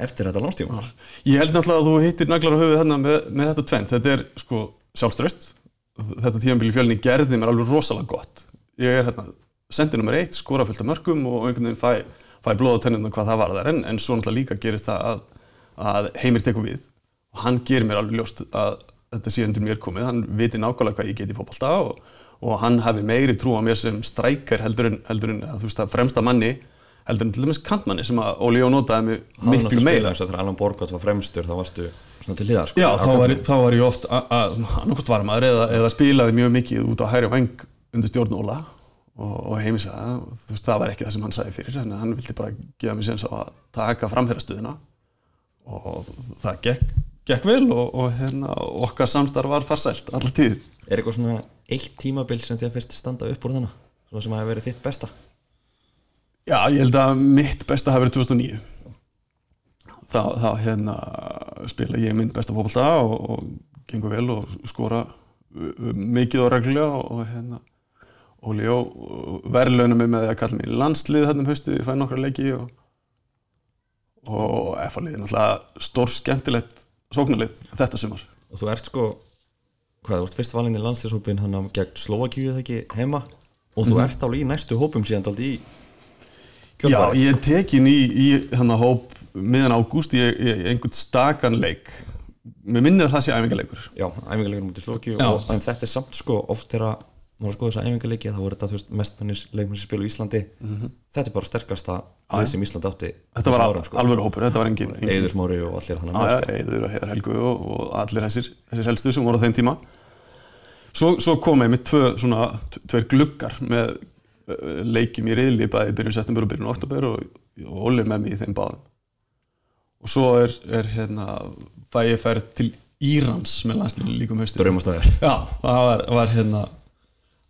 eftir þetta landstíma Ég held náttúrulega að þú hittir naglar á höfuð þarna með, með þetta tvent. Þetta er sko sjálfströst. Þetta tíðanbíl í fjölni gerði mér alveg rosalega gott. Ég er hérna, sendið nummer eitt, skora fullt af mörgum og einhvern veginn fæ, fæ blóð á tenninu hvað það var þar. En, en svo náttúrulega líka gerist það að, að heimir tekur við. Og hann gerir mér alveg ljóst að þetta sé undir mér komið. Hann viti nákvæmlega hvað ég get í fótbolta og, og hann hafi meiri trú á mér sem strækar heldur en, heldur en að, þú veist, að fremsta manni heldur en til dæmis kantmanni sem að Óli Jó notaði mig miklu meira. eins og þegar Alan Borgott var fremstur þá varstu svona til hliðar sko, Já, þá var, þá var ég oft annarkort var maður eða, eða spilaði mjög mikið út á hæri vang undir stjórn Óla og, og heimi sagði það, þú veist, það var ekki það sem hann sagði fyrir en hann vildi bara gefa mér séns á að taka framherrastöðuna og það gekk, gekk vel og, og hérna, okkar samstarf var farsælt allar tíð. Er eitthvað svona eitt tímabil sem þið fyrst standa upp úr þannig svona sem hafi verið þitt besta? Já, ég held að mitt besta hafi verið 2009 þá, þá hérna spila ég minn besta fótbolta og, og gengur vel og skora uh, mikið og reglulega og, hérna Óli Jó verðlaunum mig með að kalla í landslið þarna um haustu, ég fæði nokkra leiki og, og F-liðið náttúrulega stór skemmtilegt sóknarlið þetta sumar. Og þú ert sko hvað, þú ert fyrst valinn í landslýshópin hann gegn Slovakíu eða ekki heima? Og þú ert alveg í næstu hópum síðan daldi í Já, kjölfarið. ég er tekin í, í hann hóp miðan ágúst í, í einhvern stakan leik. Mér minnir að það sé æfingarleikur Já, æfingarleikur mútið Slovakíu Já. og þetta er samt sko oft þegar maður skoður þess að æfingarleiki þá voru þetta veist mestmennis leikmenn sem spila í Íslandi þetta er bara sterkasta lið sem Ísland átti. Þetta var árum, sko. alvöru hópur, þetta var engin, Eiður Smári og allir þannig Já, með sko. Eiður og Heiðar Helgu og, og allir þessir, þessir helstu sem voru á þeim tíma Svo, svo kom ég með tvö svona, t- tveir gluggar með uh, leikjum í reyðli bæði byrjun september og byrjun oktober og, og Óli með mig í þeim báðum og svo er, er hérna fæ ég ferð til Írans með landslínu líkum haustu Draumastæðir Já, það var, var hérna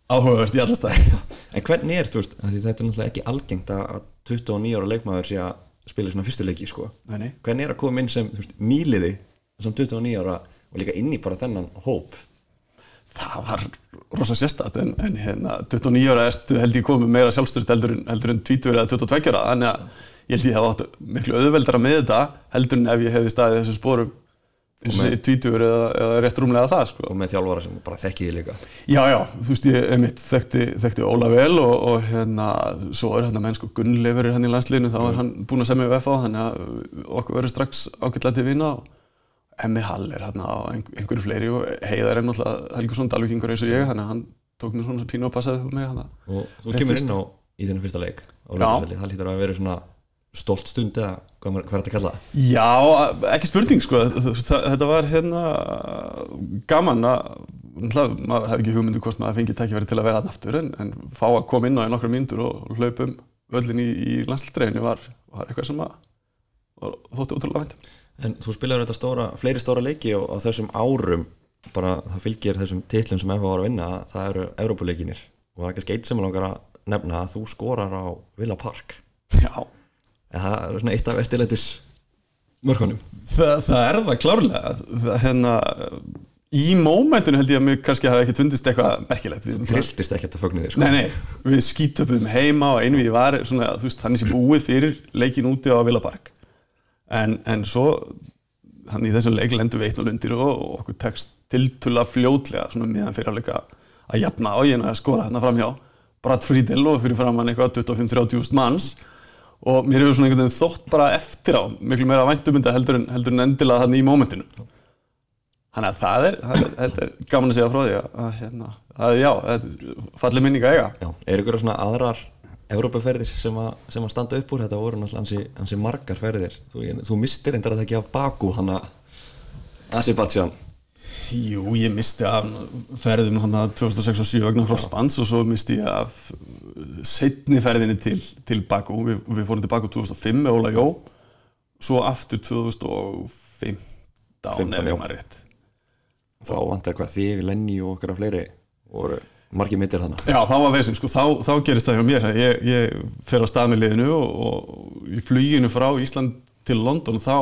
áhugavert í alla staði. *laughs* En hvernig er þú veist, af því þetta er náttúrulega ekki algengt að að 29 ára leikmaður sé að spila svona fyrstu leiki sko. Nei, nei. hvernig er að koma inn sem veist, nýliði sem 29 ára og líka inn í bara þennan hóp? Það var rosa sérstætt en, en hérna 29 ára ertu held ég komið meira sjálfstyrst heldur, en- heldur en 20 eða 22 ára. Þannig að ég held ég hef átt miklu auðveldara með þetta heldur en ef ég hefði staðið í þessum sporum 20 eða, eða rétt rúmlega það sko. og með þjálfara sem bara þekki þið líka Já, já, þú veist ég einmitt þekkti, þekkti Óla vel og, og hérna svo er hérna menn sko Gunnleifur er hann í landsliðinu þá er hann búinn að semja við FH þannig að okkur verður strax ágætlega til vina og Emmi Hall er hérna á einhver, einhverju fleiri og Heiðar er náttúrulega Helgursson dalvíkingur eins og ég þannig að hann tók mér svona pínu og passaði upp á mig og þú kemur inn á í þennan fyrsta leik á Já. Laugarsvelli, það lítur að vera svona stolt stund eða hvað, maður- hvað er þetta að kalla? Já, ekki spurning sko. Þetta var hérna gaman að maður hefði ekki hugmyndu hvort maður fengi tækifæri til að vera aftur en, en fá að koma inn á í nokkra mínútur og hlaupum völlin í, í landslítreifinu var, var eitthvað sem að þótti útrúlega vænt En þú spilaður þetta stóra, fleiri stóra leiki og á þessum árum. Bara það fylgir þessum titlum sem FH var að vinna það eru Evrópuleikinir og það er kannski eitt sem ég langar að nefna að þú skorar á Villa Park. Já, en það er svona eitt af eftirleitis mörkunum. Það, það er það klárlega. Það, hérna, í mómentinu held ég að mér kannski hafi ekki fundist eitthvað merkilegt. Við trilltist ekkert að fögnu þig sko. Nei, nei, við skítöpum heima og einvið var svona, veist, þannig sem búið fyrir leikin úti á Villapark en, en svo hann í þessum leik lendum við 1-0 undir og, og okkur tekst tiltulla fljótlega svona miðan fyrir áleika að jafna á ég að skora hérna framhjá. Brad Friedel og fyrir framann eitthvað 25-30 manns og mér hefur svona einhvern veginn þótt bara eftir á miklu meira væntumynda heldur en, heldur en endilega þannig í mómentinu. Þannig að það er, það er, þetta er gaman að segja frá því að, hérna, að já, falli minninga eiga. Já, er ykkur svona aðrar Evrópuferðir sem, sem að standa upp úr? Þetta voru náttúrulega ansi, ansi margar ferðir. Þú, þú mistir endur að það ekki af Baku hann að Azerbaijan. Jú, ég misti af ferðinu hann að 2006 og 2007 vegna crossbands og svo misti ég af setni ferðinni til, til Baku. Við, við fórum til Baku 2005 með Óla Jó, svo aftur 2015 15, ef maður rétt. þá vantar hvað þig, Lenny og okkar af fleiri voru margir mittir þannig Já, þá var vesinn, sko, þá, þá gerist það hjá mér. Ég, ég fer á stað með liðinu og, og í fluginu frá Ísland til London þá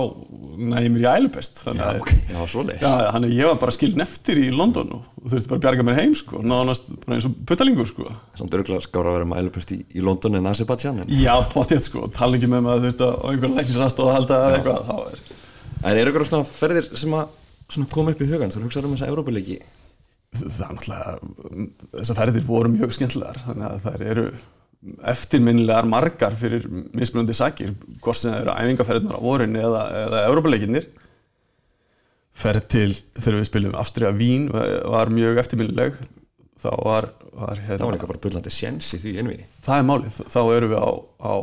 næði mér í ælupest. Þannig já, að já, svoleiðis. Já, já, ég var bara skilin eftir í London og þurfti bara að bjarga mér heim sko, nánast bara eins og puttalingur sko. samt örgulega skára að vera með ælupest í, í London en Azerbaijan en Já, potið sko, tala ekki með mig að þurfti að á einhvern læknisraðstóð að halda eitthvað, þá er En eru ykkur svona ferðir sem að koma upp í hugan þú hugsaður um þessa Európa-leiki það er náttúrulega, þessar ferðir voru mjög skemmtilegar, þannig að þær eru eftirminnilegar margar fyrir mismunandi sakir, hvort sem það eru æfingaferðirnar á vorin eða, eða Európa-leikinnir ferð til þegar við spilum Ástriða Vín var mjög eftirminnileg. Þá var, var það var líka bara bullandi sjens í því einvi það er málið, þá erum við á, á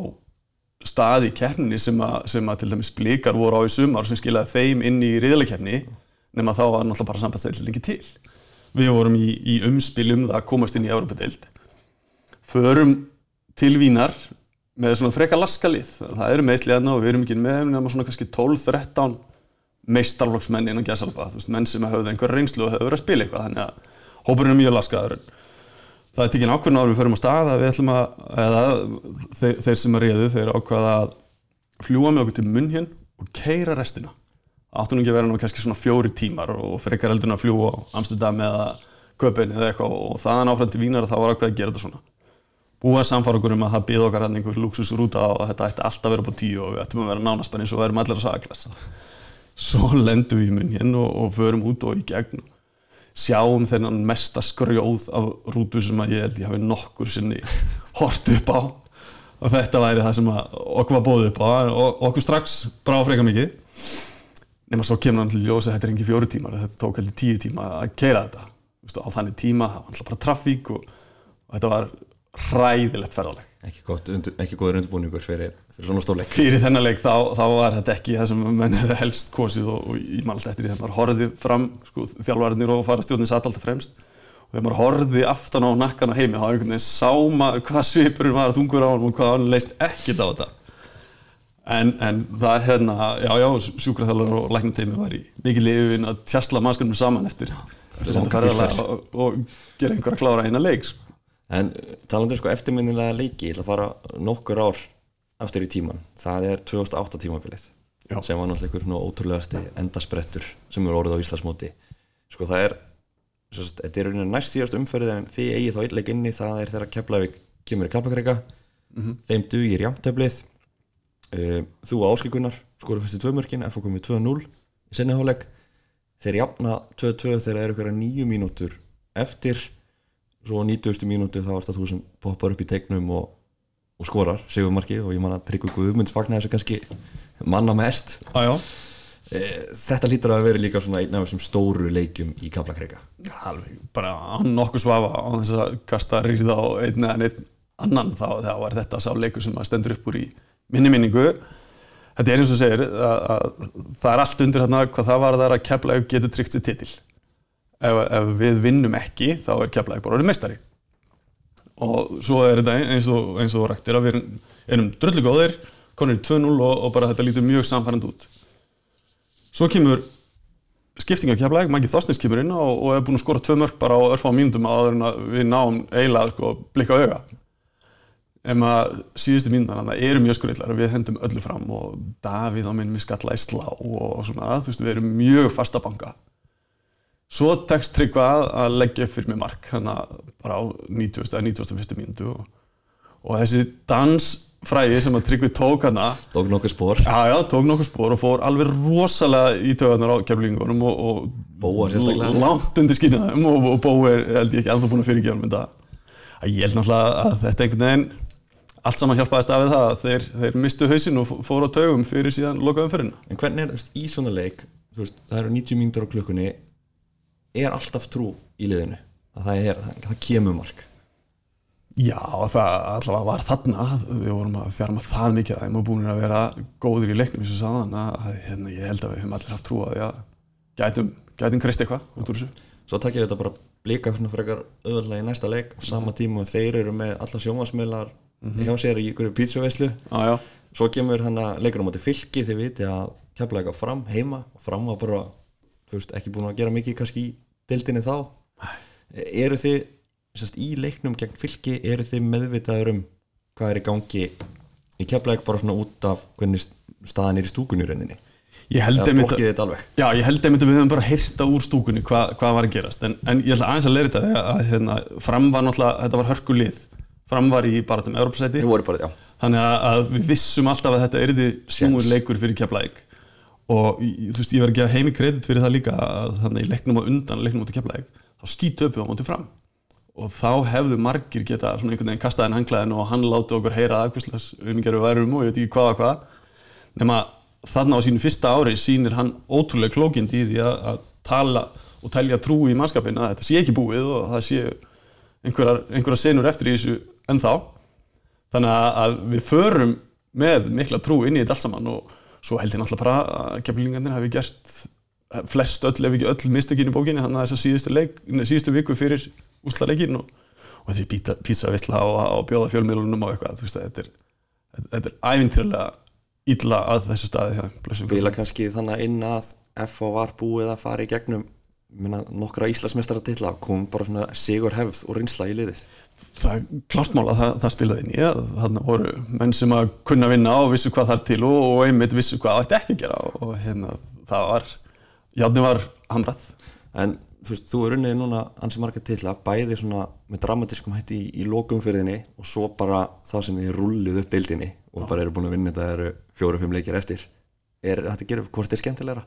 stað í keppninni sem, sem að til dæmis blikar voru á í sumar sem skilaði þeim inn í riðalekeppni nema þá var náttúrulega bara sambandstæðil lengi til. Við vorum í, í umspilum það að komast inn í Európa-deild förum til Vínar með svona freka laskalið það eru meðslið hérna og við erum ekki með nema svona kannski 12-13 meistarflokksmenn innan gæsalpa, þú veist, menn sem höfðu einhver reynslu og höfðu verið að spila eitthvað þannig að hópurinn er mjög laskaður það er tekinn ákvörðun áður við förum á stað að við ætlum að, eða þeir, þeir sem að réðu, þeir ákvaða að fljúa með okkur til munn hér og keira restina. Áttu nú ekki að vera nú kannski svona fjóri tímar og frekar heldur en að fljúa á Amsterdam eða Köpen eða eitthvað og þaðan áfram til Vínar þá var ákveð að gera þetta svona. Búið að samfara okkur um að það býð okkar hann einhver luxusrúta og þetta ætti alltaf að vera á tíu og við ættum að vera nánast bara eins og við erum allir að saglas. *laughs* Svo lendum við í munn hér og, og förum út og í gegn sjáum þennan mesta skrjóð af rútu sem að ég held ég hafi nokkur sinni *laughs* hort upp á. Og þetta væri það sem okkur var bóðið upp á. Og okkur strax brá freka mikið. Nema svo kemur hann til ljósa þetta er ekki fjóru tímar þetta tók heldur tíu tíma að keira þetta. Vistu, á þannig tíma, það var alltaf bara trafík og, og þetta var hræðilegt ferðaleg ekki, undur, ekki góður undirbúningur fyrir, fyrir svona stórleik. Fyrir þennan leik þá, þá var þetta ekki það sem menn hefði helst kosið og, og man alltaf eftir því. Þegar maður horfði fram sko, þjálfarinnir og farastjórnir satt alltaf fremst. Og þegar maður horfði aftan á nakkan á heimi þá einhvern veginn sá maður hvað svipurinn var að þungur á hann og hvað hann leist ekkit á þetta. En, en það hérna, já já, sjúkraþjálfur og læknateimi var í mikið lifin að tjastla mannskapnum saman eftir, eftir og, og gera einhverja klára eina leik sko. En talandur sko eftirminnilega leiki, ég ætla að fara nokkur ár aftur í tíman. Það er 2008 tímabilið Já. sem var náttúrulega einhver ótrúlegasti endasprettur sem er orðið á Íslandsmóti. Sko það er, sagt, þetta er rauninni næst síðast umferðið en þið eigið þá eitthvað inni, það er þegar Keflavík kemur í Kaplakreika, þeim dugir jafntöflið, uh, þú og Áskei Gunnar skoru fyrstu tvö mörkin, FH komið 2-0 í senni hálfleik, þeir jafna 2-2 þegar það eru einhverja nýju mínútur eftir svo á 90. mínútu þá er þetta þú sem poppar upp í teiknum og, og skorar segumarkið og ég man að Tryggvi Guðmunds fagnar þessu kannski manna mest. Ah, e, þetta lítur að vera líka svona einn af þessum stóru leikjum í Kaplakreika alveg, bara án nokkuð svafa á þess að kasta rýrða á einn eða einn annan þá, þá var þetta sá leikur sem að stendur upp úr í minni minningu. Þetta er eins og segir að, að það er allt undir hérna hvað það var þar að Keflavík getur tryggt sér titil ef, ef við vinnum ekki þá er Keflavík bara orðið meistari. Og svo er þetta eins og, eins og rættir að við erum, erum dröllu góðir konur í 2-0 og, og bara þetta lítur mjög samfærand út. Svo kemur skipting á keflæk, Maggi Þorstins kemur inn og, og er búin að skora tvö mörg bara á örfá mínútum áður en að við náum eiginlega sko, blikka á auga. Ef maður síðustu mínútan það eru mjög skurillar við hendum öllu fram og Davíð á minn við skalla í slá og svona, þú veist, við erum mjög fasta banka svo tekst Tryggva að, leggja upp fyrir mig mark að bara á 90. eða 91. mínútu og, og þessi dansfræði sem að Tryggvi tók hana Dók nokkuð spór Já, já, tók nokkuð spór og fór alveg rosalega í töðunar á keflingunum og, og Bóa sérstaklega. langt undir skýrnaðum og, og Bói er held ég ekki ennþá búin að fyrirgefa um þetta ég held náttúrulega að þetta einhvern veginn allt saman hjálpaðist af það að þeir, þeir mistu hausinn og fóru á taugum fyrir síðan lokaðum fyrirna En hvernig er, veist, í svona leik veist, það eru 90 mínútur á klukkunni er alltaf trú í liðinu. Að það, er, það, það kemur mark. Já, það allavega var þarna. Við vorum að fjárma það mikið að þeim og búin að vera góðir í leiknum og saðan að hérna, ég held að við höfum allir haft trú að að gætum, gætin kreist eitthvað út úr þessu. Svo takk ég þetta bara blika svona frekar auðvitað í næsta leik á sama tíma og þeir eru með alla sjónvarsmiðlar hjá sér í ykkur pítsuveislu. Já, svo kemur hann að leikur á móti fylki þið viti að kemla eitthvað fram heima. Og fram var bara, þú veist, ekki búin að gera mikið kannski í dildinni þá. Eru þið sérst, í leiknum gegn fylki, eru þið meðvitaður um hvað er í gangi í kemla bara svona út af hvernig staðan er í stúkunni í rauninni? Ég held einmitt að við höfum bara heyrta úr stúkunni hvað, hvað var að gerast. En, en ég ætla aðeins að leira þetta að, að hérna, fram var náttúrulega, þetta var hörkulið. Fram var í bara bara, já, þannig að, að við vissum alltaf að þetta erði Séns. leikur fyrir Keflæk og þú veist, ég verði að gefa heimi kredit fyrir það líka að þannig leiknum á undan leiknum á Keflæk þá skýtu uppi á móti fram. Og þá hefðu margir geta svona einhvern veginn kastaðin hanglaðin og hann láti okkur heyra að hvers umgeru værum og ég veit ekki hvað og hvað. Nema þarna á sínu fyrsta ári sýnir hann ótrúlega klókind í því að, að tala og telja trú í mannskapin að þetta sé ekki búið og það sé einhverjar, einhverjar senur eftir í þessu ennþá. Þannig að, að við förum með mikla trú inn í þetta allt saman og svo held ég náttúrulega bara að keflingarnir hafi gert flest öll ef ekki öll mistökin í bókinni þannig að þess að síðustu, leik, síðustu viku fyrir úslaleikin og, og þessi pizza, pizza vissla og, og bjóða fjölmiðlunum og eitthvað þú veist að þetta er, þetta er ævintýrlega illa að þessu staði Bila kannski þannig inn að FH var búið að fara í gegnum minna, nokkra Íslandsmeistara titla kom bara svona sigur hefð og reynsla í liðið. Það er klástmál að það, það spilaði að þannig voru menn sem að kunna vinna og vissu hvað þar til og, og einmitt vissu hvað það ætti ekki að gera og hérna það var játni var hamrað. En þú veist, þú er unnið núna ansi marga titla, bæði svona með dramatískum hætti í, í lokumfyrðinni og svo bara það sem þið rullið upp deildinni og bara eru búin að vinna þetta eru fjóru-fimm leikir eftir. Er þetta að gera, hvort er skemmtilegra?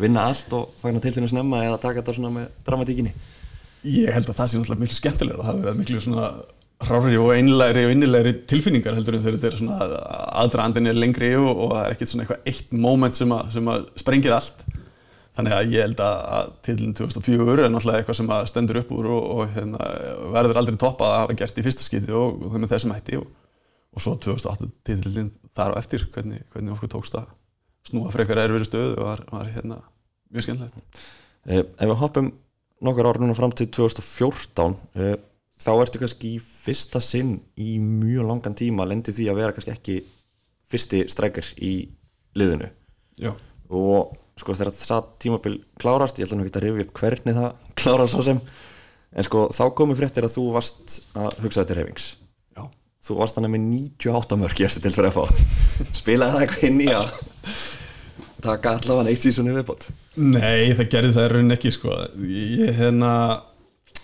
Vinna allt og fæna tildinu snemma eða taka þetta svona með dramatíkinni? ég held að það sé náttúrulega miklu skemmtilegra. Það verið miklu svona rári og einlæri og innilegri tilfinningar heldur en þegar þetta er svona aðdraðandin er lengri og, og það er ekkert svona eitthvað eitt moment sem að, sem að sprengir allt. Þannig að ég held að, að tilin 2004 er náttúrulega eitthvað sem að stendur upp úr og, og hérna, verður aldrei toppað að hafa gert í fyrsta skipti og, og þessum hætti og, svo 2008 tilin þar á eftir hvernig, hvernig okkur tókst að snúa frekar erfiri stöðu og var, var hérna mjög skemmtilegt. Eh, ef við hoppum nokkur ára núna fram til 2014 eh, þá ertu kannski í fyrsta sinn í mjög langan tíma lendi því að vera kannski ekki fyrsti strækir í liðinu. Já, og sko þegar það tímabil klárast ég ætla nú ekki að rifja upp hvernig það *laughs* klárast svo sem en sko þá komu fréttir að þú varst að hugsa þetta reyfings þú varst þannig með 98 mörg í eftir til fyrir að fá. Spilaði það eitthvað inn í að taka allavega eitt sísunni viðbót? Nei, það gerði það rauninni ekki sko. ég hérna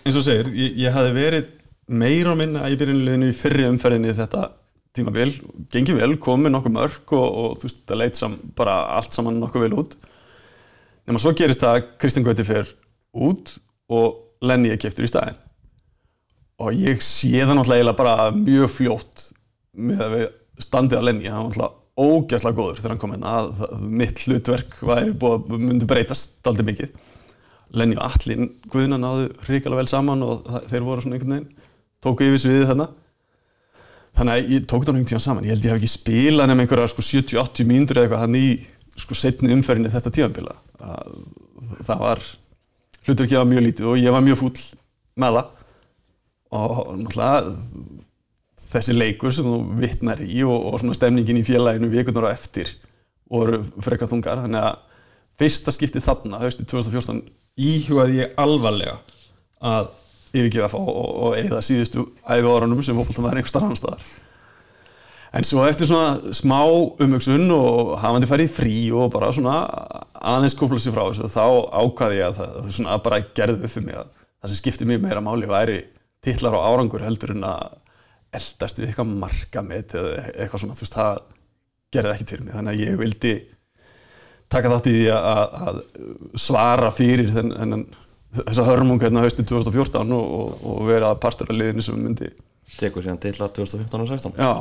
eins og segir, ég, ég hafði verið meira og minna í byrjunliðinu í fyrri umferðinni þetta tímabil. Gengið vel, komið nokkuð mörg og, og þú veist, það leit sam, bara allt saman nokkuð vel út. Nema svo gerist það að Kristinn Gauti fer út og Lenny er keftur í staðinn og ég sé það náttúrulega bara mjög fljótt með að við standið að Lenny, hann var náttúrulega ógæslega góður þegar hann kom hérna að, að mitt hlutverk væri búið að myndi breytast aldrei mikið. Lenny og Allin Guðna náðu hrikalega vel saman og það, þeir voru svona einhvern veginn tóku yfir sviðið þarna. Þannig að ég tók það tíma saman. Ég held ég hef ekki spilað nefn einhverja sko, 70-80 mínútur eða eitthvað hann í sko, setni umferðinni þetta tímanbila það var hlutverkið var mjög lítið og ég var mjög fúll með það og náttúrulega þessi leikur sem þú vittnar í og, og svona stemningin í félaginu vikunar á eftir voru frekar þungar. Þannig að fyrsta skipti þarna höstu 2014 íhugaði ég alvarlega að yfirgefa og, og, og eigða síðustu æfi árunum sem fólkvöldan var einhver starf annar staðar. En svo eftir svona smá umhugsun og hafandi farið í frí og bara svona aðeins kópla sér frá þessu þá ákvaði ég að það, það svona bara gerði upp fyrir mig að það sem skipti mig meira máli væri titlar og árangur heldur en að eldast við eitthvað markamett eða eitthvað svona, þú veist, það gerði ekki til mig, þannig að ég vildi taka þátt í því að, að svara fyrir þenn, þennan þessa hörmung hérna haustið 2014 og, og, og vera partur af liðinu sem myndi tekur síðan til að 2015 og 16 Já,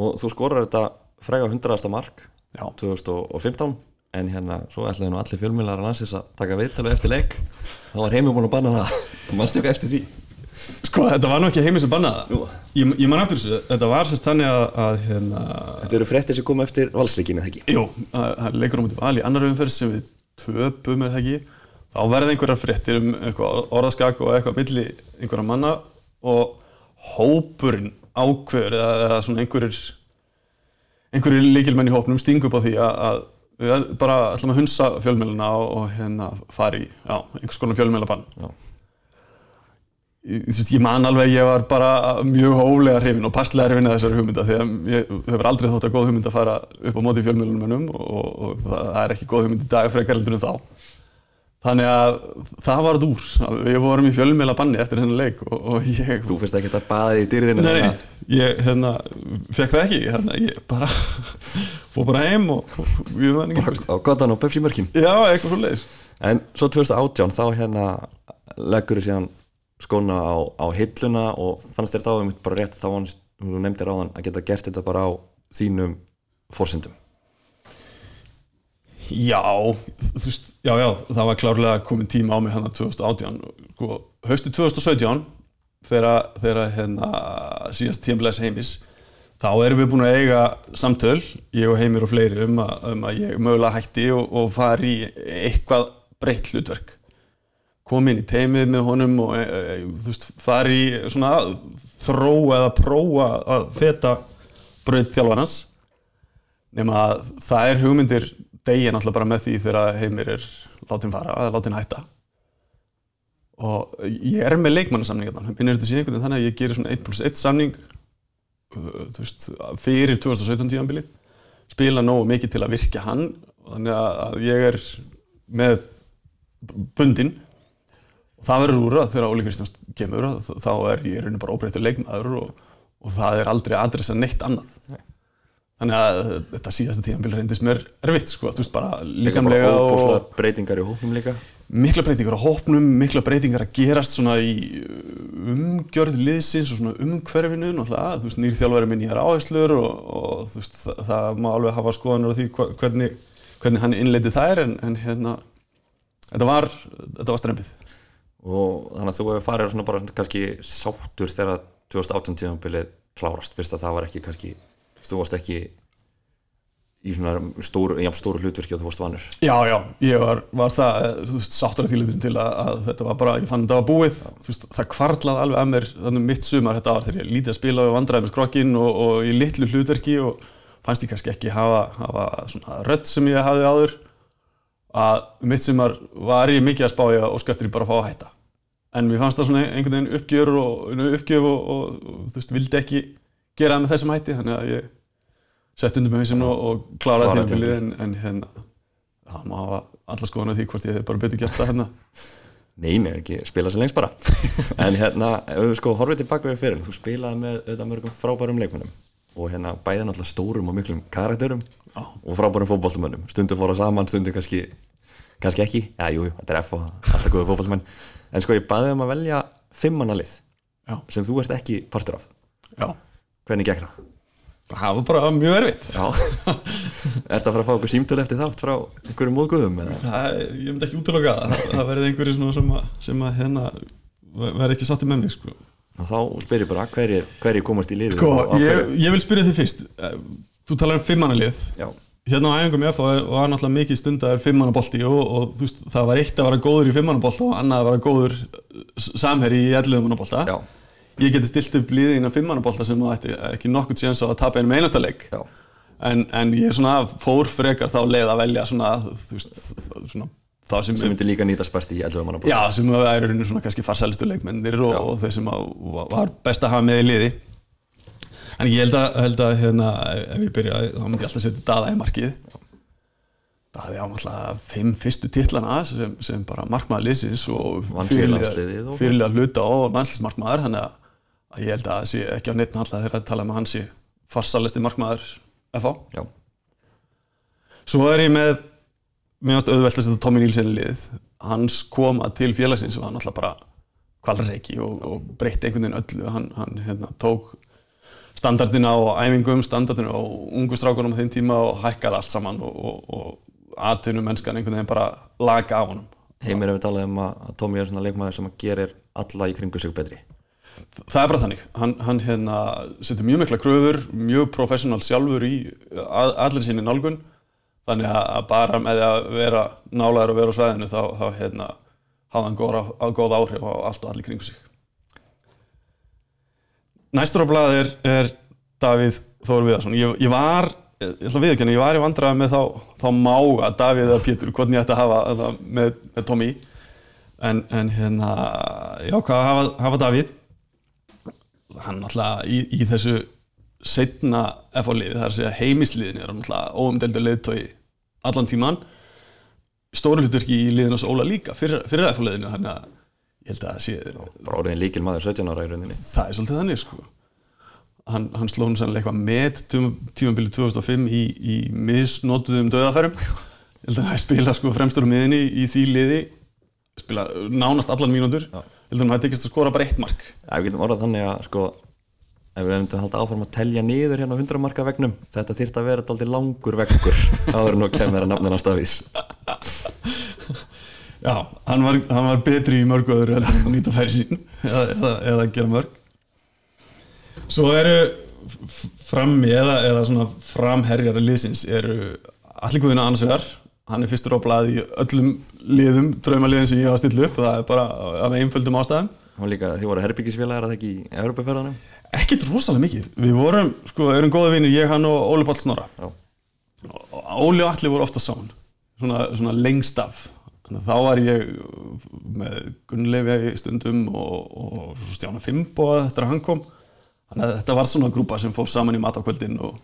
og þú skorar þetta frega 100. mark já, 2015 en hérna svo ætlaði nú allir fjölmjölar að landsins að taka viðtalið eftir leik. Þá var heimur búin að banna það. Mannstu eitthvað eftir því sko þetta var nú ekki heimið sem bannaða ég, ég man eftir þessu, þetta var sérst þannig að, að hérna, þetta eru fréttir sem kom eftir valsleikinu, eða ekki? Jú, það leikur á mútið val í annar umferð sem við töpum eða ekki. Þá verða einhverjar fréttir um orðaskak og eitthvað milli einhverja manna og hópurinn ákveður eða, eða svona einhverjir einhverjir líkilmenn í hópnum stingu upp á því að, að við bara ætlum að hunsa fjölmjöluna og, og hérna fara í já, einhvers konar fjölmjölabann Já. Ég, man alveg ég var bara mjög hóflega hrifin og passlega hrifin að þessari hugmynda því að ég hefur aldrei þótt að góð hugmynd að fara upp á móti fjölmjölunum og, og, og það er ekki góð hugmynd í dag frekar heldur en þá. Þannig að það var úr. Við vorum í fjölmjöla banni eftir hennar leik og, og ég Þú finnst ekki að baða í dyrðinu Nei, ég hérna, fekk það ekki. Hérna, ég bara *laughs* fór bara heim og, og við vannum ekki Á gottan og Pepsi mörkin Já, eitthvað svo leiðis En svo 2018 þá hérna leggur þú síðan skóna á, á hilluna og fannst þér þá um bara rétt þá hann, þú nefndir á hann að geta gert þetta bara á þínum fórsendum Já, þú veist, já, já, það var klárlega komin tíma á mig hérna 2018 sko, Hausti 2017 þegar, þegar hérna síðast tímleis heimis þá erum við búin að eiga samtöl ég og Heimir og fleiri um að, um að ég mögulega hætti og, og fari í eitthvað breytt hlutverk kom inn í teimið með honum og e, e, þú veist, fari svona þróa eða prófa að feta brauð þjálfarnas nema að það er hugmyndir degja náttúrulega bara með því þegar heimir er látin fara eða látin hætta. Og ég er með leikmannasamning hérna, þannig að ég gerir svona 1 plus 1 samning uh, veist, fyrir 2017 tíðanbilið spila nógu mikið til að virkja hann þannig að ég er með bundin það verður úr að þegar Óli Kristjáns kemur þá er ég raunin bara óbreyttur leikmaður og, og það er aldrei adressa neitt annað. Nei. þannig að þetta síðasta tíðanbili reyndist mér erfitt sko, þú veist bara Líka bara líkamlega og óbúslega breytingar í hóknum líka. Mikla breytingar á hópnum, mikla breytingar að gerast svona í umgjörð liðsins og svona umhverfinu náttúrulega, þú veist, nýr þjálfari minn ég er áherslur og, og þú veist, það, það má alveg hafa skoðanur á því hvernig, hvernig hann innleiti þær en, en hérna þetta var, þetta var strempið og þannig að þú hefur farið svona bara svona kannski sáttur þegar 2018 tíðanbilið klárast. Fyrst að það var ekki kannski þú varst ekki í svona stóru, jafn stóru hlutverki og þú varst vanur. Já, já, ég var, var það, veist, sáttur að þýlutin til að, að þetta var bara, ég fann þetta var búið, veist, það kvarlaði alveg að mér þannig mitt sumar. Þetta ár þegar ég lítið að spila og vandraði með skrokkin og, og í litlu hlutverki og fannst ég kannski ekki hafa, hafa svona rödd sem ég hafði áður. Að mitt sumar var ég mikið að spá ég og skæftir ég bara að fá að hætta en mér fannst það svona einhvern veginn uppgjör og uppgjöf og, og, og þú veist, vildi ekki gera það með þessum hætti þannig að ég sett undir með hausinn og, og kláraði Kláraði tímabilið en, en hérna það má hafa alla skoðan af því hvort ég hef bara betur gert það hérna. Nei, nei, ekki spila sér lengst bara. *laughs* En hérna, ef við sko horfið tilbaka við fyrir þú spilaði með auðvitað mörgum frábærum leikmunum og hérna bæði náttúrulega stórum og miklum karakterum Já. og frábærum fótballtumönnum stundu fóra saman, stundu kannski kannski ekki, já, jú, þetta er F og alltaf góðu fótballtumenn en sko ég bæði um að velja fimmana lið Já, sem þú ert ekki partur af. Já, hvernig gekk það? það var bara mjög erfitt. Já, *laughs* ertu að fara að fá okkur símtölu eftir þátt frá einhverjum móðgöðum ég myndi ekki útloka það. Það, verið einhverju sem að, sem að hérna verði ekki sátti með mig sko. Þá spyr ég bara hverjir, hverjir komast í liðið Sko, ég, ég vil spyrja þig fyrst. Eh, þú talar um fimmannalið Já, hérna á æfingum ég var náttúrulega mikið stundaður fimmannabolti og, og þú veist, það var eitt að vera góður í fimmannabolta og annað að vera góður s- samherji í elliðumannabolta já, ég geti stilt upp liðið innan fimmannabolta sem það ætti ekki nokkuð séns á að tapa einum einasta leik. En, en ég svona fór frekar þá leið að velja svona, þú veist, svona sem, sem myndi líka nýtast best í 11 manna já, sem er í rauninu svona kannski farsælistu leikmennir og, og þeir sem að, var best að hafa með í liði en ég held að, held að hérna, ef ég byrja, þá myndi ég alltaf setja Daða í markið. Daði á alltaf fimm fyrstu titlana sem, sem bara markmaður liðsins og fyrirlega hluta og landsliðsmarkmaður þannig að, að ég held að sé ekki á neitt alltaf þegar að tala um að hann sé farsælisti markmaður FH Já, Svo er ég með auðvelt að setja Tommy Nílsen í lið. Hans koma til félagsins var náttúrulega bara kvalreiki og, og breytti einhvern veginn öllu. Hann, hann hérna, tók standardina á æfingum, standardina á ungu strákunum á þeim tíma og hækkaði allt saman og, og, og atvinnum mennskan einhvern veginn bara laga á honum. Heimir hefur talað um að Tommy er svona leikmaður sem að gerir alla í kringu sig betri. Það er bara þannig, hann, hann hérna, setur mjög mikla kröfur, mjög professional sjálfur í að, allir sinni nálgun. Þannig að bara með að vera nálæður og vera á svæðinu þá, þá hérna, hafði hann góð, góð áhrif á allt og allir kringu sig Næstur á blaði er, er Davíð Þór Viðarsson. Ég, ég var, ég ætla að viðkynna, ég var í vandraði með þá, þá mága Davíð eða Pétur, hvernig ég ætti að hafa með, með Tommy. En, en hérna, já hvað að hafa, hafa Davíð? Hann náttúrulega í, í þessu setna FH-liði, það er að heimisliðin er náttúrulega óumdeldur liðtói allan tíman stóru hlutverki í liðinu og Óla líka fyrir, fyrir FH-liðinu, þannig að ég held að sé Bara orðin líkil maður 17 ára í rauninni. Það er svolítið þannig sko. Hann, hann sló hún sannlega eitthvað með tímabili 2005 í, í misnotuðum döðafærum *laughs* ég held að hann spila sko fremstur á miðinni í því liði. Spila nánast allan mínútur. Ég held að hann hafi tekist að skora bara eitt mark. Já, við getum orðað þannig að sko ef við hefum til að halda áfram að telja niður hérna á 100 marka vegnum þetta þýrt að vera alltaf langur veggur *laughs* áður en nú kemur að nafnina stafís *laughs* Já, hann var, hann var betri í heldur en nýta færi sín eða, eða, eða gera mörg. Svo eru frammi eða, eða svona framherjar liðsins eru annars vegar. Hann er fyrstur á blaði í öllum liðum draumaliðin sem ég hafa stillu upp það er bara af einföldum ástæðum. Og líka þið voru herbyggisfélagar að það ekki í Európaferðanum ekkert rosalega mikið, við vorum sko, erum góða vinir, ég, hann og Óli og Óli og Alli voru ofta saman. Svona, svona lengst af Þannig að þá var ég með Gunnleifja í stundum og, og Stjána Fimboa eftir að hann kom. Þannig að þetta var svona grúpa sem fór saman í mat á kvöldin og,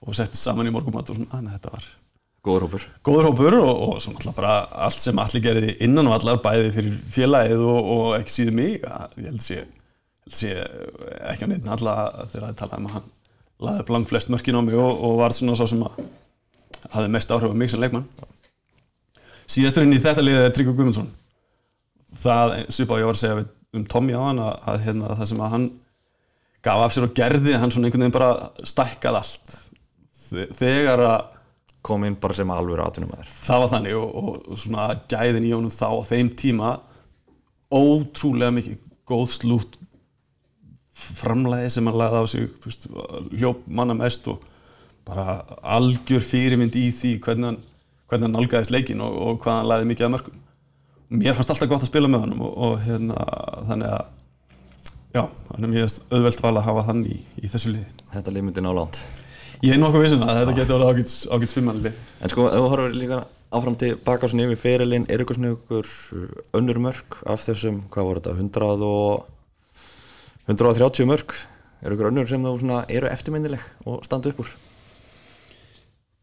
og settist saman í morgumat og svona, þannig að þetta var góður hópur. góður hópur og, og svona alltaf bara allt sem allir gerði innan og allar bæði fyrir félagið og, og ekki síður mig að ég held sé, held sé ekki á neitt alla þegar það talaði um að hann laði upp langt flest mörkin á mig og, og var svona svo sem að hafði mest áhrif á mig sem leikmann síðasturinn í þetta liðið er Tryggvi Guðmundsson. Það svipa á ég var að segja við, um Tommy á hann að, að hérna, það sem að hann gaf af sér og gerði hann svona einhvern veginn bara stækkað allt. Þe- þegar að kom inn bara sem alvöru atvinnumæður það var þannig og, og, og svona gæðin í honum þá á þeim tíma ótrúlega mikið góð slút framlæði sem hann lagði á sig hljóp manna mest og bara algjör fyrirmynd í því hvernig hann, hvernig hann nálgæðist leikin og, og hvað hann lagði mikið að mörgum mér fannst alltaf gott að spila með honum og, og hérna þannig að já, þannig að mér finnst auðvelt val að hafa hann í, í þessu liði. Þetta lið myndi ná langt. Ég er nokkuð vissum að þetta getur alveg ágætt, svimmanli en sko ef þú horfir líka áfram til baka svona yfir ferilinn er ykkur svona ykkur önnur mörg af þessum, hvað voru þetta 100 og 130 mörg er ykkur önnur sem þú svona eru eftirminnileg og standa upp úr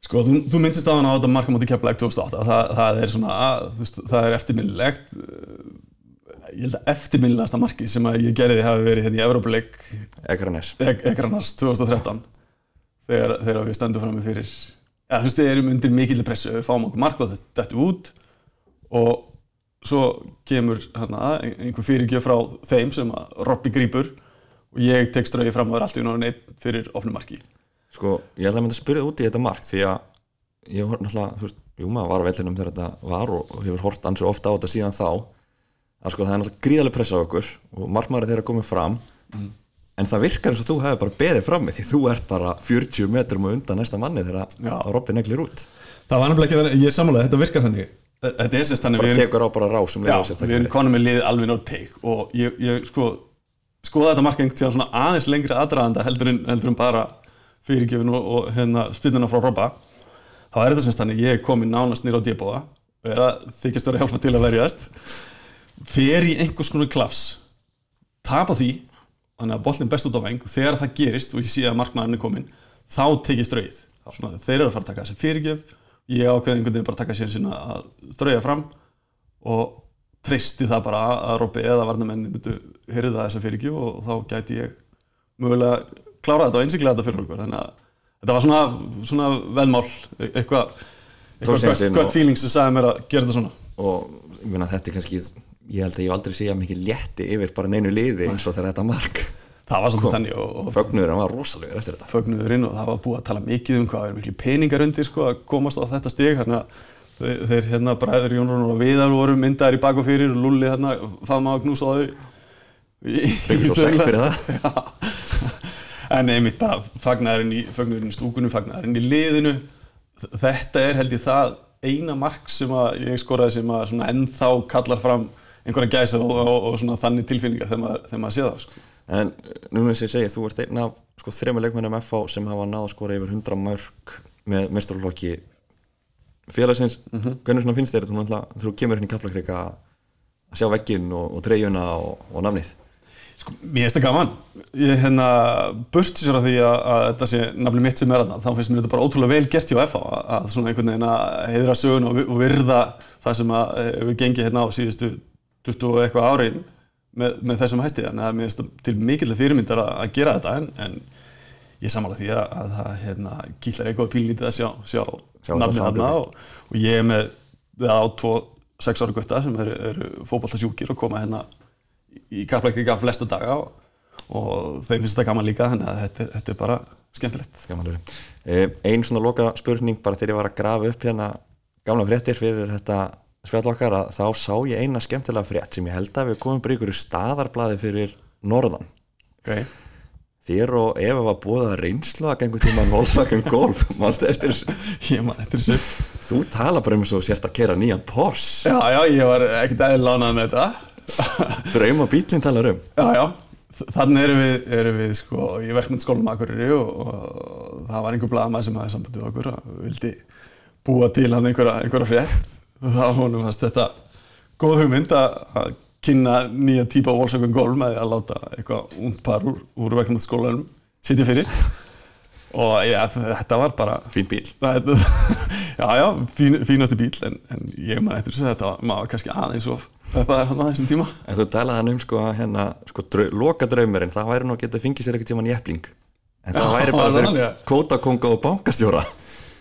Sko, þú, þú myndist á hann á þetta marka móti keflæk 2008, það, það er svona, að, veist, það er eftirminnilegt. Ég held að eftirminnilegasta markið sem að ég gerði hafi verið hérna í Ekranes Ekranars 2013 þegar, þegar við stöndum fram með fyrir, ja, þú veist, við erum undir mikilli pressu, við fáum okkur mark og þetta út og svo kemur hana, einhver fyrirgjöf frá þeim sem að Robby grípur og ég tek strauði fram og er alltaf náttúrulega neitt fyrir opnum marki. Sko ég ætla að mynda að spyrja út í þetta mark því að ég var náttúrulega þú veist, jú maður var á vellinum þegar þetta var og, hefur hort ansi ofta á þetta síðan þá. Að sko það er náttúrulega gríðarlega pressa á okkur og markmaður þeirra komið fram. En það virkar eins og þú hefur bara beðið frammi því þú ert bara 40 metrum og undan næsta manni þegar Já. Robin neglir út. Það var nefnilega ekki að ég sammálaði, þetta virkar þannig. Þetta er sérst þannig, bara við erum, tekur á bara fyrirgefin og, og hérna spynnuna frá Robba. Þá er þetta semst þannig, ég er komin nánast nýra á er að þykist vera að hjálpa til að verjast. Fer í einhvers konar klafs, tapa því, þannig að bollin best út á veng og þegar það gerist og ég sé að markmaðurinn er komin, þá tekið strauð. Svona, þeir eru að fara að taka þessi fyrirgef, ég ákveði einhvern veginn bara að taka sér sinna að strauja fram og treysti það bara að Robby eða varnamenni myndu hyrða þessa fyrirgjöf og þá gæti ég mögulega klára þetta og einsiklega þetta fyrir okkur þannig að þetta var svona, svona velmál e- eitthvað gött feeling sem sagði mér að gera þetta svona og ég meina þetta er kannski ég held að ég aldrei séð mikið létti yfir bara neinu liði eins og þegar þetta mark það var svolítið þannig og, og fögnuður hann var rosalegur eftir þetta fögnuðurinn og það var búið að tala mikið um hvað er miklu peningar undir sko, að komast á þetta þannig að þeir, þeir hérna bræður Jón Rónar og Viðar voru myndaðir í bak og fyrir og Lulli hérna faðma að knúsa á þau fengur svo þaula. fyrir það. *laughs* en einmitt bara fagnaðurinn í, í stúkunum, fagnaðurinn í liðinu þetta er held ég það eina mark sem að ég skoraði sem að ennþá kallar fram einhverja gæsa og, og, og þannig tilfinningar þegar maður, þegar maður sé það sko. En núna sem ég segi, þú ert einn af sko, þrema leikmennum FH sem hafa náð að skora yfir 100 mörg með mestarlokki félagsins. Hvernig svona finnst þér þetta þú kemur hérna í kaplakrika að sjá vegginn og, og treyjuna og, og nafnið? Mér finnst það gaman. Ég hérna burti sér af því að, að þetta sé nafnilega mitt sem er aðna þá finnst mér þetta bara ótrúlega vel gert hjá FH að, að svona einhvern veginn að heiðra sögun og, vi- og virða það sem að eh, við gengið hérna á síðustu 20 og eitthvað árin með, með þessum hætti. Þannig að mér finnst það til mikilvæg fyrirmyndar að, að gera þetta. En, en ég samála því að, að það hérna, gílar eitthvað pínlítið að sjá, sjá, Sjá nafnið þetta þarna og, og ég er með á tvo sex ára gutta sem eru, eru fótballtasjúkir og koma hérna í kappleikriga flesta daga og, þeim finnst þetta gaman líka þannig að þetta, þetta er bara skemmtilegt Gaman verið. Eh, Ein svona loka spurning bara þegar ég var að grafa upp hérna gamla fréttir fyrir þetta spjall okkar að þá sá ég eina skemmtilega frétt sem ég held að við komum bara í ykkur staðarblaði fyrir norðan. okay. Þér og Eva var búið að reynslu að gengur tíma Volkswagen Golf *laughs* mannstu eftir þessu þú tala bara um svo sérst að kera nýjan Porsche já já ég var ekkert eða lánað með þetta draum og bílinn talar um. Já já. Þannig erum við, erum við sko í verkmyndsskólum Akureyri og, og það var einhver blaðmaður sem hafði sambandið við okkur og vildi búa til hann einhverja, einhverja frétt. Og þá honum fannst þetta góð hugmynd að að kynna nýja típa Volkswagen Golf með því að láta eitthvað ungd par úr, úr verkmyndsskólanum sitja fyrir. Og ja, þetta var bara fín bíl Þetta, *laughs* já, já, fín, fínasti bíl en, en ég man eftir þess að þetta var, maður kannski aðeins of peppaðar hann að þessum tíma. En þú talaði hann um sko að hérna sko drau, loka draumurinn það væri nú að geta fengið sér eitthvað tíman jepling. En það Já, væri bara það fyrir ja? kvótakonga og bankastjóra.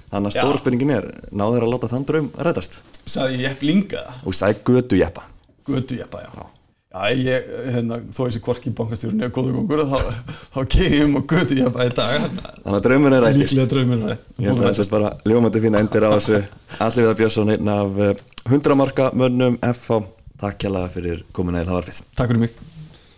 Þannig að Já. stóra spurningin er náður að láta þann draum reddast? Saði ég blinga og sæði götu jeppa. Götu jeppa, já. Já, ég, hérna, þó ég sé hvorki bankastjórun eða góða kongur þá, þá keiri ég um og götu jeppa í dag þannig að draumurinn er rættist. Er Ég held að það sést bara ljómandi fína endir á þessu. Að Björnsson einn af 100 marka mönnum FH Takk kjærlega fyrir komin eða það var við Takk fyrir mig